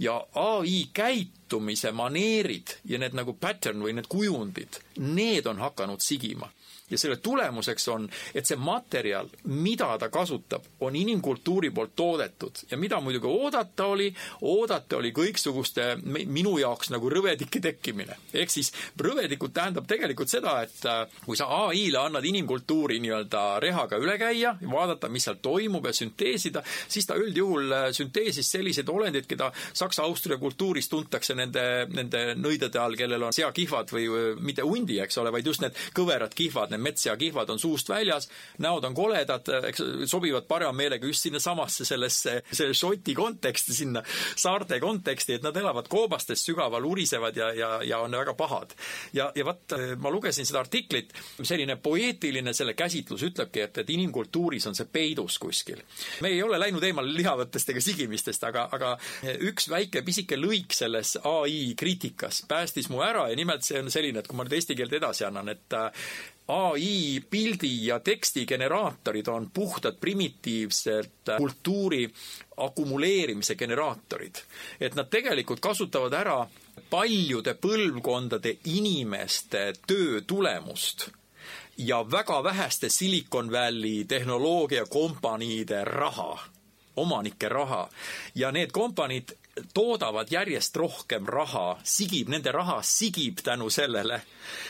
[SPEAKER 5] ja ai käitumise maneerid ja need nagu pattern või need kujundid, need on hakanud sigima ja selle tulemuseks on, et see materjal, mida ta kasutab, on inimkultuuri poolt toodetud ja mida muidugi oodata oli, oodata oli kõiksuguste minu jaoks nagu rõvedike tekkimine. ehk siis rõvedikud tähendab tegelikult seda, et äh, kui sa ai-le annad inimkultuuri nii-öelda rehaga üle käia, vaadata, mis seal toimub ja sünteesida, siis ta üldjuhul äh, sünteesis selliseid olendeid, keda Saksa-Austria kultuuris tuntakse nende, nende nõidade all, kellel on seakihvad või mitte hundi, eks ole, vaid just need kõverad kihvad, need metsseakihvad on suust väljas, näod on koledad, eks sobivad parema meelega just sinnasamasse sellesse, selle Šoti konteksti, sinna saarte konteksti, et nad elavad koobastes sügaval, urisevad ja, ja, ja on väga pahad. ja, ja vot ma lugesin seda artiklit, selline poeetiline selle käsitlus ütlebki, et, et inimkultuuris on see peidus kuskil. me ei ole läinud eemale lihavõttest ega sigimistest, aga, aga üks väike pisike lõik selles ai kriitikas päästis mu ära ja nimelt see on selline, et kui ma nüüd eesti keelt edasi annan, et ai pildi ja teksti generaatorid on puhtad primitiivsed kultuuri akumuleerimise generaatorid. et nad tegelikult kasutavad ära paljude põlvkondade inimeste töö tulemust ja väga väheste Silicon Valley tehnoloogiakompaniide raha omanike raha ja need kompaniid toodavad järjest rohkem raha, sigib, nende raha sigib tänu sellele,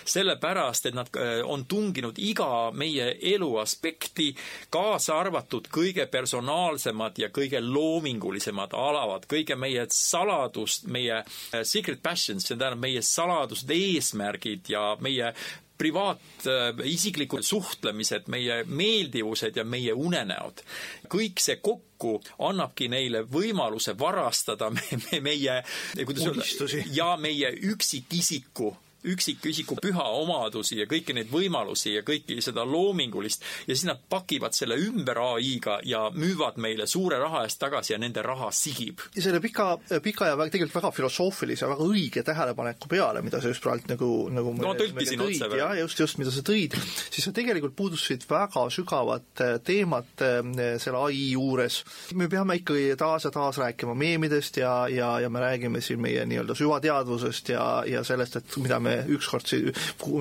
[SPEAKER 5] sellepärast et nad äh, on tunginud iga meie elu aspekti, kaasa arvatud kõige personaalsemad ja kõige loomingulisemad alavad, kõige meie saladust, meie äh, secret passions, see tähendab meie saladused, eesmärgid ja meie privaat, äh, isiklikud suhtlemised, meie meeldivused ja meie unenäod. kõik see kokku annabki neile võimaluse varastada me, me, meie, kuidas öelda, ja meie üksikisiku üksikisiku püha omadusi ja kõiki neid võimalusi ja kõiki seda loomingulist ja siis nad pakivad selle ümber ai-ga ja müüvad meile suure raha eest tagasi ja nende raha sigib.
[SPEAKER 4] ja selle pika, pika ja väga, tegelikult väga filosoofilise, väga õige tähelepaneku peale, mida sa just praegu nagu, nagu
[SPEAKER 5] no tõlkisin otse
[SPEAKER 4] veel. jah, just, just, mida sa tõid, siis sa tegelikult puudustasid väga sügavat äh, teemat äh, selle ai juures. me peame ikkagi taas ja taas rääkima meemidest ja, ja, ja me räägime siin meie nii-öelda süvateadvusest ja, ja sellest, et mida me me ükskord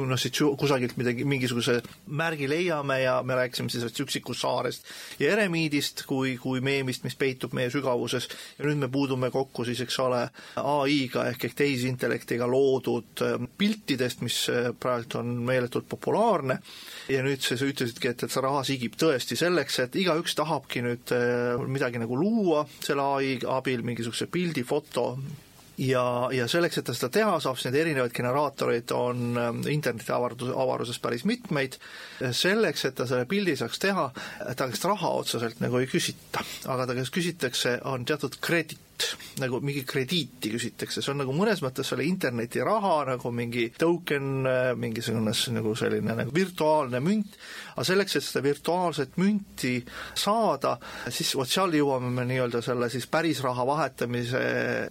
[SPEAKER 4] noh, siit kusagilt midagi, mingisuguse märgi leiame ja me rääkisime siis üksikust saarest ja eremiidist kui, kui meemist, mis peitub meie sügavuses. Ja nüüd me puudume kokku siis, eks ole, ai-ga ehk, ehk tehisintellektiga loodud ähm, piltidest, mis äh, praegu on meeletult populaarne. Ja nüüd sa ütlesidki, et, et see raha sigib tõesti selleks, et igaüks tahabki nüüd äh, midagi nagu luua selle ai abil, mingisuguse pildi, foto, ja, ja selleks, et ta seda teha saab, siis neid erinevaid generaatoreid on ähm, interneti avardus, avaruses päris mitmeid, selleks, et ta selle pildi saaks teha, ta käest raha otseselt nagu ei küsita, aga ta käest küsitakse, on teatud kredit, nagu mingi krediiti küsitakse, see on nagu mõnes mõttes selle internetiraha nagu mingi token, mingisugune nagu selline nagu virtuaalne münt, aga selleks, et seda virtuaalset münti saada, siis vot seal jõuame me nii-öelda selle siis päris raha vahetamise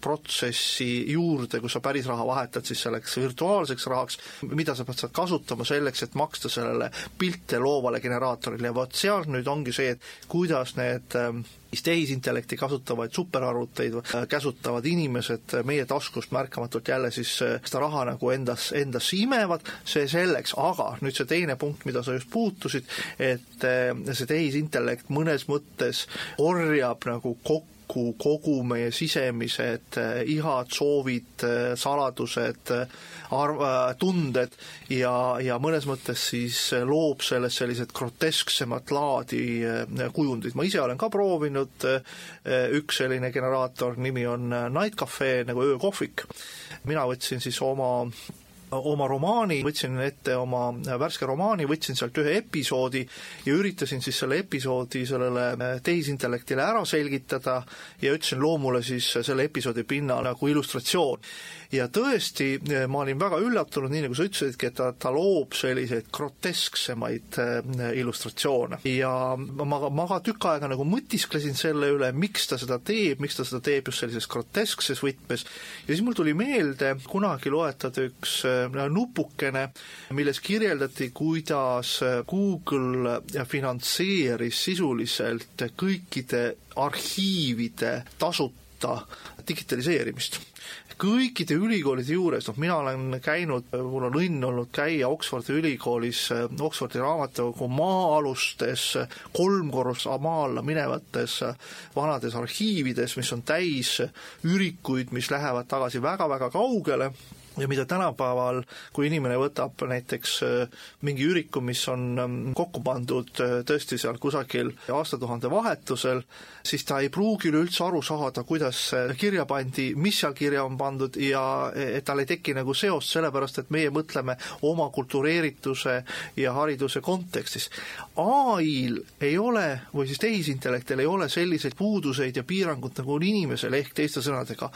[SPEAKER 4] protsessi juurde, kus sa päris raha vahetad siis selleks virtuaalseks rahaks, mida sa pead sealt kasutama selleks, et maksta sellele pilte loovale generaatorile. Ja vot seal nüüd ongi see, et kuidas need ähm, tehisintellekti kasutavaid superarvuteid äh, käsutavad inimesed meie taskust märkamatult jälle siis äh, seda raha nagu endas, endasse imevad, see selleks, aga nüüd see teine punkt, mida sa just puutusid, et äh, see tehisintellekt mõnes mõttes orjab nagu kokku kokku kogu meie sisemised eh, ihad, soovid, eh, saladused, arv-, eh, tunded ja, ja mõnes mõttes siis loob sellest sellised grotesksemat laadi kujundid. ma ise olen ka proovinud, üks selline generaator, nimi on Night Cafe nagu öökohvik. mina võtsin siis oma oma romaani, võtsin ette oma värske romaani, võtsin sealt ühe episoodi ja üritasin siis selle episoodi sellele tehisintellektile ära selgitada ja ütlesin loomule siis selle episoodi pinnal nagu illustratsioon ja tõesti, ma olin väga üllatunud, nii nagu sa ütlesidki, et ta, ta loob selliseid grotesksemaid äh, illustratsioone. Ja ma, ma ka tükk aega nagu mõtisklesin selle üle, miks ta seda teeb, miks ta seda teeb just sellises groteskses võtmes. Ja siis mul tuli meelde kunagi loetud üks äh, nupukene, milles kirjeldati, kuidas Google finantseeris sisuliselt kõikide arhiivide tasuta digitaliseerimist kõikide ülikoolide juures, noh mina olen käinud, mul on õnn olnud käia Oxfordi ülikoolis, Oxfordi raamatukogu maa-alustes, kolm korrust maa alla minevates vanades arhiivides, mis on täis ürikuid, mis lähevad tagasi väga-väga kaugele ja mida tänapäeval, kui inimene võtab näiteks äh, mingi üriku, mis on ähm, kokku pandud äh, tõesti seal kusagil aastatuhande vahetusel, siis ta ei pruugi üleüldse aru saada, kuidas kirja pandi, mis seal kirja on pandud ja et tal ei teki nagu seost, sellepärast et meie mõtleme oma kultureerituse ja hariduse kontekstis. ai-l ei ole, või siis tehisintellektil ei ole selliseid puuduseid ja piirangud, nagu on inimesel, ehk teiste sõnadega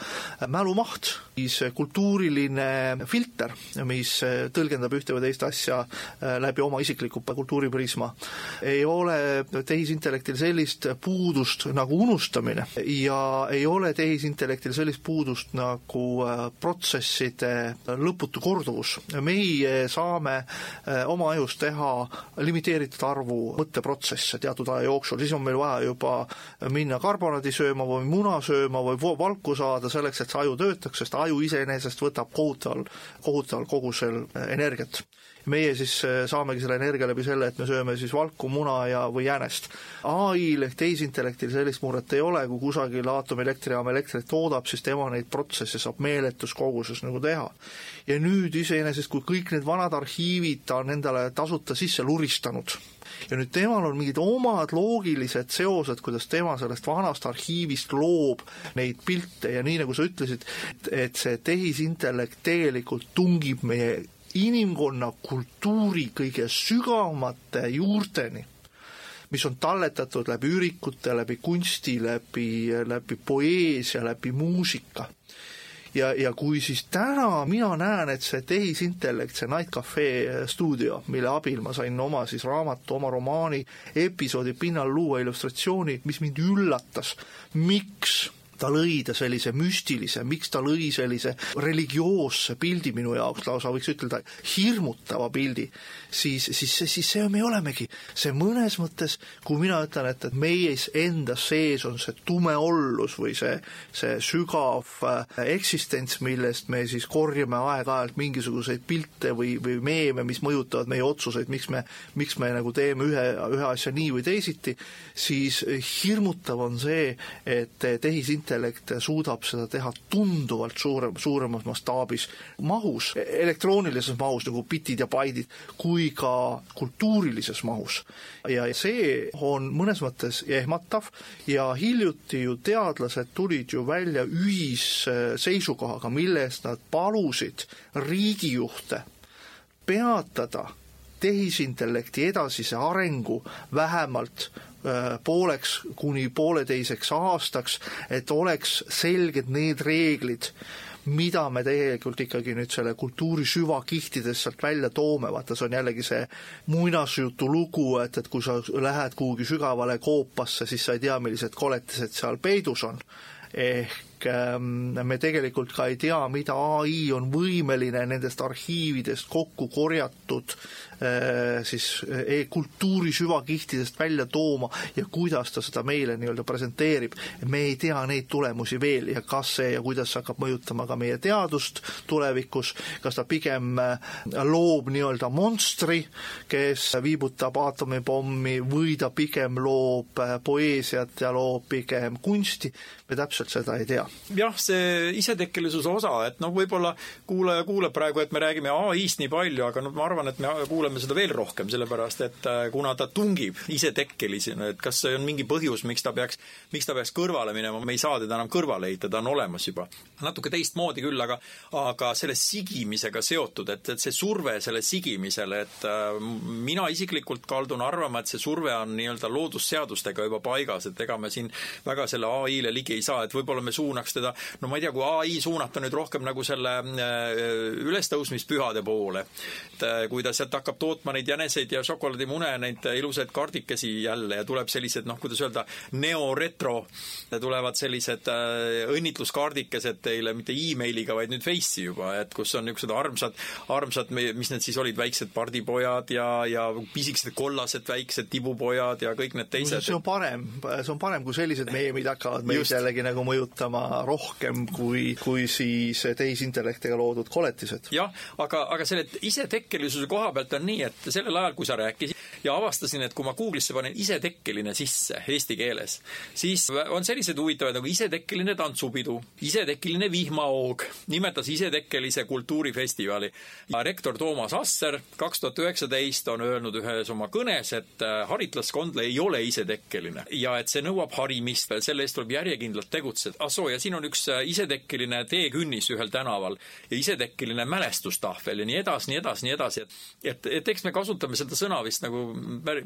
[SPEAKER 4] mälumaht, siis kultuuriline filter, mis tõlgendab ühte või teist asja äh, läbi oma isikliku kultuuriprisma. ei ole tehisintellektil sellist puudust nagu unustamine ja ei ole tehisintellektil sellist puudust nagu äh, protsesside lõputu korduvus. meie saame äh, oma ajus teha limiteeritud arvu mõtteprotsesse teatud aja jooksul, siis on meil vaja juba minna karbonaadi sööma või muna sööma või valku saada selleks, et see aju töötaks, sest aju iseenesest võtab kohutavalt kohutaval, kohutaval kogusel äh, energiat. meie siis äh, saamegi selle energia läbi selle, et me sööme siis valku, muna ja, või jäänest. ai-l ehk tehisintellektil sellist muret ei ole, kui kusagil aatomilektrijaam elektrit toodab, siis tema neid protsesse saab meeletus koguses nagu teha. ja nüüd iseenesest, kui kõik need vanad arhiivid ta on endale tasuta sisse luristanud, ja nüüd temal on mingid omad loogilised seosed, kuidas tema sellest vanast arhiivist loob neid pilte. Ja nii, nagu sa ütlesid, et see tehisintellekt tegelikult tungib meie inimkonna kultuuri kõige sügavamate juurteni mis on talletatud läbi ürikute, läbi kunsti, läbi, läbi poeesia, läbi muusika ja, ja kui siis täna mina näen, et see tehisintellekt, see Night Cafe stuudio, mille abil ma sain oma siis raamatu, oma romaani episoodi pinnal luua illustratsiooni, mis mind üllatas, miks ta lõi ta sellise müstilise, miks ta lõi sellise religioosse pildi minu jaoks, lausa võiks ütelda hirmutava pildi, siis, siis, siis see me olemegi. see mõnes mõttes, kui mina ütlen, et, et meie enda sees on see tume ollus või see, see sügav äh, eksistents, millest me siis korjame aeg-ajalt mingisuguseid pilte või, või meeme, mis mõjutavad meie otsuseid, miks me, miks me nagu teeme ühe, ühe asja nii või teisiti, siis hirmutav on see, et tehisintellekt tehisintellekt suudab seda teha tunduvalt suurem, suuremas mastaabis, mahus, elektroonilises mahus nagu bitid ja baidid, kui ka kultuurilises mahus. ja see on mõnes mõttes ehmatav ja hiljuti ju teadlased tulid ju välja ühisseisukohaga, milles nad palusid riigijuhte peatada tehisintellekti edasise arengu vähemalt Äh, pooleks kuni pooleteiseks aastaks, et oleks selged need reeglid, mida me tegelikult ikkagi nüüd selle kultuuri süvakihtidest sealt välja toome, vaata see on jällegi see muinasjutu lugu, et, et kui sa lähed kuhugi sügavale koopasse, siis sa ei tea, millised koletised seal peidus on. ehk ähm, me tegelikult ka ei tea, mida ai on võimeline nendest arhiividest kokku korjatud siis e kultuuri süvakihtidest välja tooma ja kuidas ta seda meile nii-öelda presenteerib. me ei tea neid tulemusi veel ja kas see ja kuidas see hakkab mõjutama ka meie teadust tulevikus, kas ta pigem loob nii-öelda monstri, kes viibutab aatomipommi või ta pigem loob poeesiat ja loob pigem kunsti, me täpselt seda ei tea.
[SPEAKER 5] jah, see isetekkelisuse osa, et noh, võib-olla kuulaja kuuleb praegu, et me räägime ai-st nii palju, aga noh, ma arvan, et me kuuleme seda veel rohkem, sellepärast et äh, kuna ta tungib isetekkelisena, et kas see on mingi põhjus, miks ta peaks, miks ta peaks kõrvale minema, me ei saa teda enam kõrvale heita, ta on olemas juba. natuke teistmoodi küll, aga aga selle sigimisega seotud, et, et see surve selle sigimisele, et äh, mina isiklikult kaldun arvama, et see surve on nii-öelda loodusseadustega juba paigas, et ega me siin väga selle ai-le ligi ei saa, et võib-olla me suunaks teda, no ma ei tea, kui ai suunata nüüd rohkem nagu selle äh, ülestõusmispühade poole, et kui ta sealt hakkab tootma neid jäneseid ja šokolaadimune, neid ilusaid kardikesi jälle ja tuleb sellised noh, kuidas öelda, neoretro, tulevad sellised äh, õnnitluskaardikesed teile mitte emailiga, vaid nüüd Face'i juba, et kus on niisugused armsad, armsad, mis need siis olid, väiksed pardipojad ja, ja pisikesed kollased väiksed tibupojad ja kõik need teised.
[SPEAKER 4] see on parem, see on parem, kui sellised meemid hakkavad meid Just. jällegi nagu mõjutama rohkem kui, kui siis tehisintellektiga loodud koletised.
[SPEAKER 5] jah, aga, aga selle isetekkelisuse koha pealt on nii, et sellel ajal, kui sa rääkisid ja avastasin, et kui ma Google'isse panen isetekkeline sisse eesti keeles, siis on sellised huvitavad nagu isetekkeline tantsupidu, isetekkeline vihmahoog, nimetas isetekkelise kultuurifestivali. rektor Toomas Asser kaks tuhat üheksateist on öelnud ühes oma kõnes, et äh, haritlaskond ei ole isetekkeline ja et see nõuab harimist, selle eest tuleb järjekindlalt tegutseda. ah soo, ja siin on üks äh, isetekkeline teekünnis ühel tänaval ja isetekkeline mälestustahvel ja nii edasi, nii edasi, nii edasi, et et, et eks me kasutame seda sõna vist nagu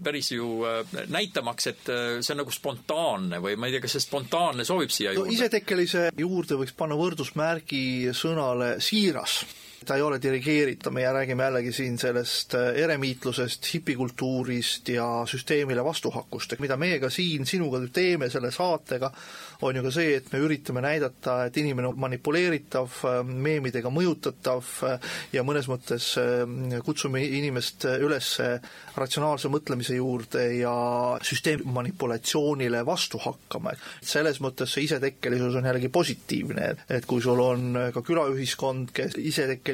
[SPEAKER 5] päris ju äh, näitamaks, et see on nagu spontaanne või ma ei tea, kas see spontaanne sobib siia juurde
[SPEAKER 4] no,? isetekkelise juurde võiks panna võrdusmärgi sõnale siiras ta ei ole dirigeeritav, me räägime jällegi siin sellest eremiitlusest, hipikultuurist ja süsteemile vastuhakust, mida meie ka siin sinuga teeme selle saatega, on ju ka see, et me üritame näidata, et inimene on manipuleeritav, meemidega mõjutatav ja mõnes mõttes kutsume inimest üles ratsionaalse mõtlemise juurde ja süsteemmanipulatsioonile vastu hakkama. et selles mõttes see isetekkelisus on jällegi positiivne, et kui sul on ka külaühiskond, kes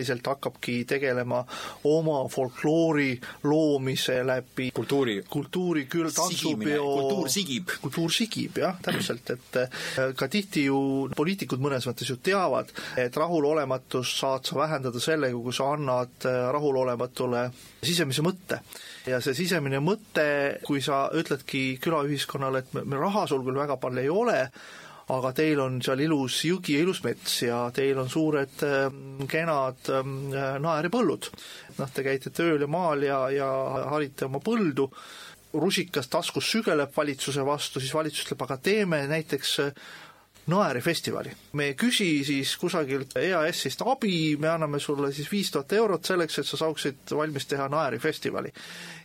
[SPEAKER 4] isetekkeliselt hakkabki tegelema oma folkloori loomise läbi
[SPEAKER 5] kultuuri,
[SPEAKER 4] kultuuri küll tantsupeo
[SPEAKER 5] kultuur sigib.
[SPEAKER 4] kultuur sigib, jah, täpselt, et ka tihti ju poliitikud mõnes mõttes ju teavad, et rahulolematust saad sa vähendada sellega, kui sa annad rahulolematule sisemise mõtte. ja see sisemine mõte, kui sa ütledki külaühiskonnale, et me, me raha sul küll väga palju ei ole, aga teil on seal ilus jõgi ja ilus mets ja teil on suured kenad naeripõllud. noh, te käite tööl ja maal ja, ja harite oma põldu rusikas taskus sügeleb valitsuse vastu, siis valitsus ütleb, aga teeme näiteks naerifestivali. me ei küsi siis kusagilt EAS-ist abi, me anname sulle siis viis tuhat eurot selleks, et sa saaksid valmis teha naerifestivali.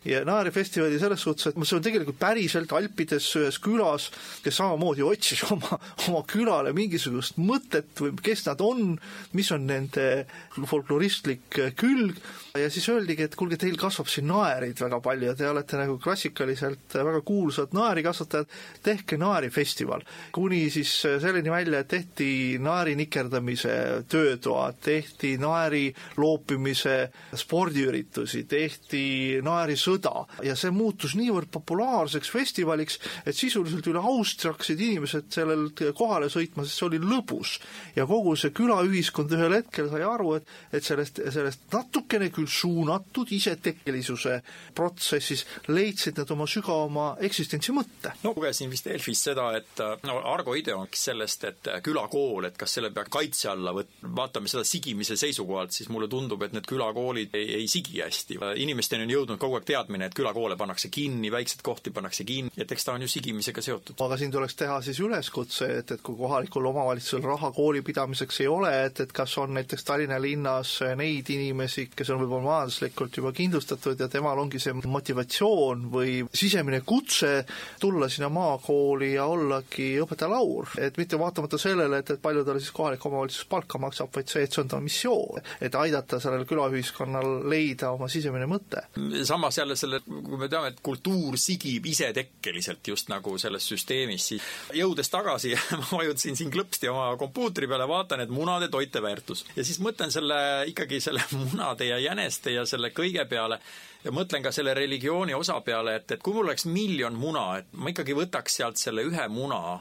[SPEAKER 4] ja naerifestivali selles suhtes, et see on tegelikult päriselt Alpides ühes külas, kes samamoodi otsis oma, oma külale mingisugust mõtet või kes nad on, mis on nende folkloristlik külg, ja siis öeldigi, et kuulge, teil kasvab siin naerid väga palju ja te olete nagu klassikaliselt väga kuulsad naerikasvatajad, tehke naerifestival. kuni siis selleni välja, et tehti naeri nikerdamise töötoad, tehti naeri loopimise spordiüritusi, tehti naerisõda ja see muutus niivõrd populaarseks festivaliks, et sisuliselt üle Austria hakkasid inimesed sellel kohale sõitma, sest see oli lõbus. ja kogu see külaühiskond ühel hetkel sai aru, et, et sellest, sellest natukene küll suunatud isetekkelisuse protsessis leidsid nad oma sügavama eksistentsi mõtte.
[SPEAKER 5] no lugesin vist Delfis seda, et no Argo ideonks sellest, et külakool, et kas selle peaks kaitse alla võtma, vaatame seda sigimise seisukohalt, siis mulle tundub, et need külakoolid ei, ei sigi hästi. inimesteni on jõudnud kogu aeg teadmine, et külakoole pannakse kinni, väikseid kohti pannakse kinni, et eks ta on ju sigimisega seotud.
[SPEAKER 4] aga siin tuleks teha siis üleskutse, et, et kui kohalikul omavalitsusel raha kooli pidamiseks ei ole, et, et kas on näiteks Tallinna linnas neid inimesi, kes on võib-olla majanduslikult juba kindlustatud ja temal ongi see motivatsioon või sisemine kutse tulla sinna maakooli ja ollagi õpetajalaur, et mitte vaatamata sellele, et, et palju talle siis kohalik omavalitsus palka maksab, vaid see, et see on ta missioon, et aidata sellel külaühiskonnal leida oma sisemine mõte.
[SPEAKER 5] samas jälle selle, kui me teame, et kultuur sigib isetekkeliselt just nagu selles süsteemis, siis jõudes tagasi ma vajutasin siin klõpsti oma kompuutri peale, vaatan, et munade toiteväärtus. ja siis mõtlen selle, ikkagi selle munade ja jäneste ja selle kõige peale. Ja mõtlen ka selle religiooni osa peale, et, et kui mul oleks miljon muna, et ma ikkagi võtaks sealt selle ühe muna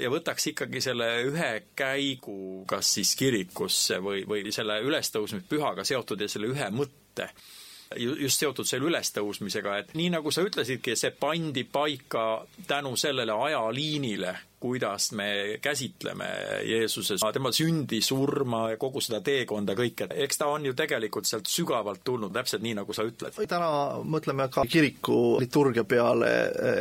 [SPEAKER 5] ja võtaks ikkagi selle ühe käigu kas siis kirikusse või, või selle ülestõusmispühaga seotud ja selle ühe mõtte just seotud selle ülestõusmisega, et nii nagu sa ütlesidki, see pandi paika tänu sellele ajaliinile, kuidas me käsitleme Jeesuse, tema sündi, surma ja kogu seda teekonda kõike, eks ta on ju tegelikult sealt sügavalt tulnud, täpselt nii, nagu sa ütled.
[SPEAKER 4] täna mõtleme ka kiriku liturgia peale,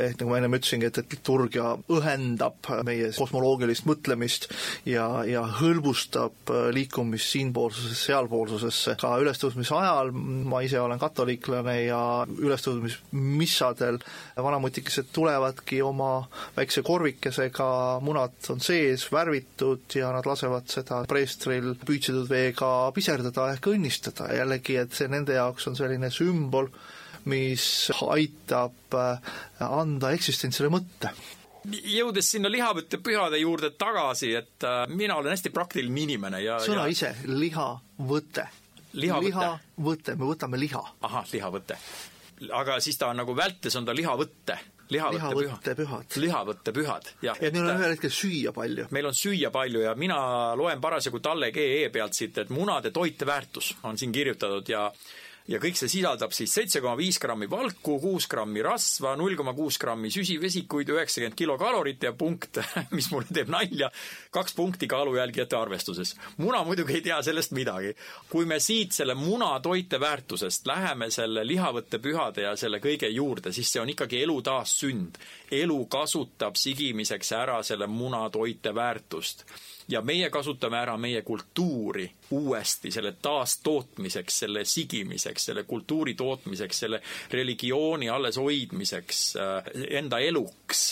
[SPEAKER 4] ehk nagu ma ennem ütlesingi, et, et liturgia õhendab meie kosmoloogilist mõtlemist ja, ja hõlbustab liikumist siinpoolsusest sealpoolsusesse. ka ülestõusmise ajal, ma ise olen katoliiklane ja ülestõusmismissadel vanamutikesed tulevadki oma väikse korvikesega munad on sees, värvitud ja nad lasevad seda preestril püüdsetud veega piserdada ehk õnnistada, jällegi, et see nende jaoks on selline sümbol, mis aitab äh, anda eksistentsile mõtte
[SPEAKER 5] jõudes sinna lihavõtte pühade juurde tagasi, et äh, mina olen hästi praktiline inimene ja
[SPEAKER 4] sõna
[SPEAKER 5] ja...
[SPEAKER 4] ise, lihavõte.
[SPEAKER 5] lihavõte,
[SPEAKER 4] lihavõte, me võtame liha.
[SPEAKER 5] ahah, lihavõte. aga siis ta on nagu vältes on ta lihavõtte
[SPEAKER 4] lihavõttepühad.
[SPEAKER 5] lihavõttepühad, jah.
[SPEAKER 4] et meil on ühel hetkel süüa palju.
[SPEAKER 5] meil on süüa palju ja mina loen parasjagu Talle GE pealt siit, et munade toiteväärtus on siin kirjutatud ja ja kõik see sisaldab siis seitse koma viis grammi valku, kuus grammi rasva, null koma kuus grammi süsivesikuid, üheksakümmend kilokalorit ja punkt, mis mulle teeb nalja, kaks punkti kaalujälgijate arvestuses. muna muidugi ei tea sellest midagi. kui me siit selle muna toiteväärtusest läheme selle lihavõttepühade ja selle kõige juurde, siis see on ikkagi elu taassünd. elu kasutab sigimiseks ära selle muna toiteväärtust ja meie kasutame ära meie kultuuri uuesti selle taastootmiseks, selle sigimiseks, selle kultuuri tootmiseks, selle religiooni alleshoidmiseks, äh, enda eluks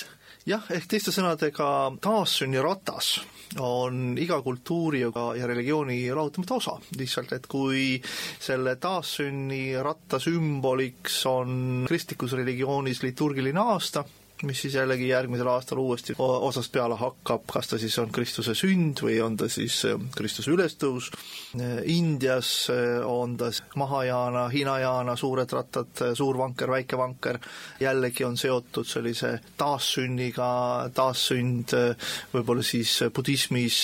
[SPEAKER 4] jah, ehk teiste sõnadega taassünniratas on iga kultuuri ja religiooni lahutamatu osa. lihtsalt, et kui selle taassünniratta sümboliks on kristlikus religioonis liturgiline aasta, mis siis jällegi järgmisel aastal uuesti osast peale hakkab, kas ta siis on Kristuse sünd või on ta siis äh, Kristuse ülestõus. Äh, Indias äh, on ta Mahajana, Hinajana, suured rattad, suur vanker, väike vanker, jällegi on seotud sellise taassünniga, taassünd võib-olla siis budismis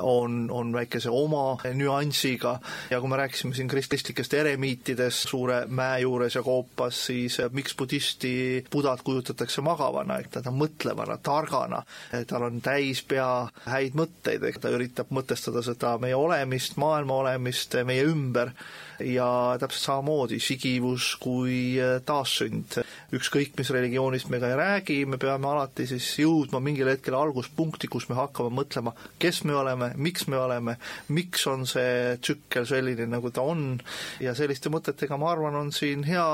[SPEAKER 4] on, on väikese oma nüansiga ja kui me rääkisime siin kristlikest eremiitidest suure mäe juures ja koopas, siis miks budisti budat kujutatakse maha, magavana, ta on mõtlevana, targana, tal on täis pea häid mõtteid, ehk ta üritab mõtestada seda meie olemist, maailma olemist meie ümber ja täpselt samamoodi sigivus kui taassünd. ükskõik, mis religioonist me ka ei räägi, me peame alati siis jõudma mingil hetkel alguspunkti, kus me hakkame mõtlema, kes me oleme, miks me oleme, miks on see tsükkel selline, nagu ta on ja selliste mõtetega, ma arvan, on siin hea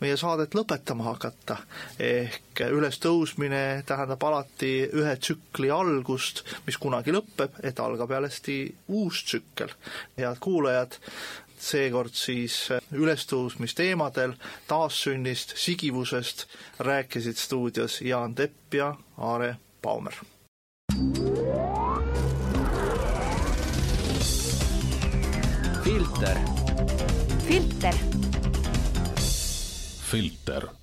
[SPEAKER 4] meie saadet lõpetama hakata. ehk ülestõusmine tähendab alati ühe tsükli algust, mis kunagi lõpeb, et algab jällesti uus tsükkel. head kuulajad, seekord siis ülestõusmisteemadel, taassünnist, sigivusest rääkisid stuudios Jaan Tepp ja Aare Paumer.
[SPEAKER 2] filter. filter.
[SPEAKER 1] filter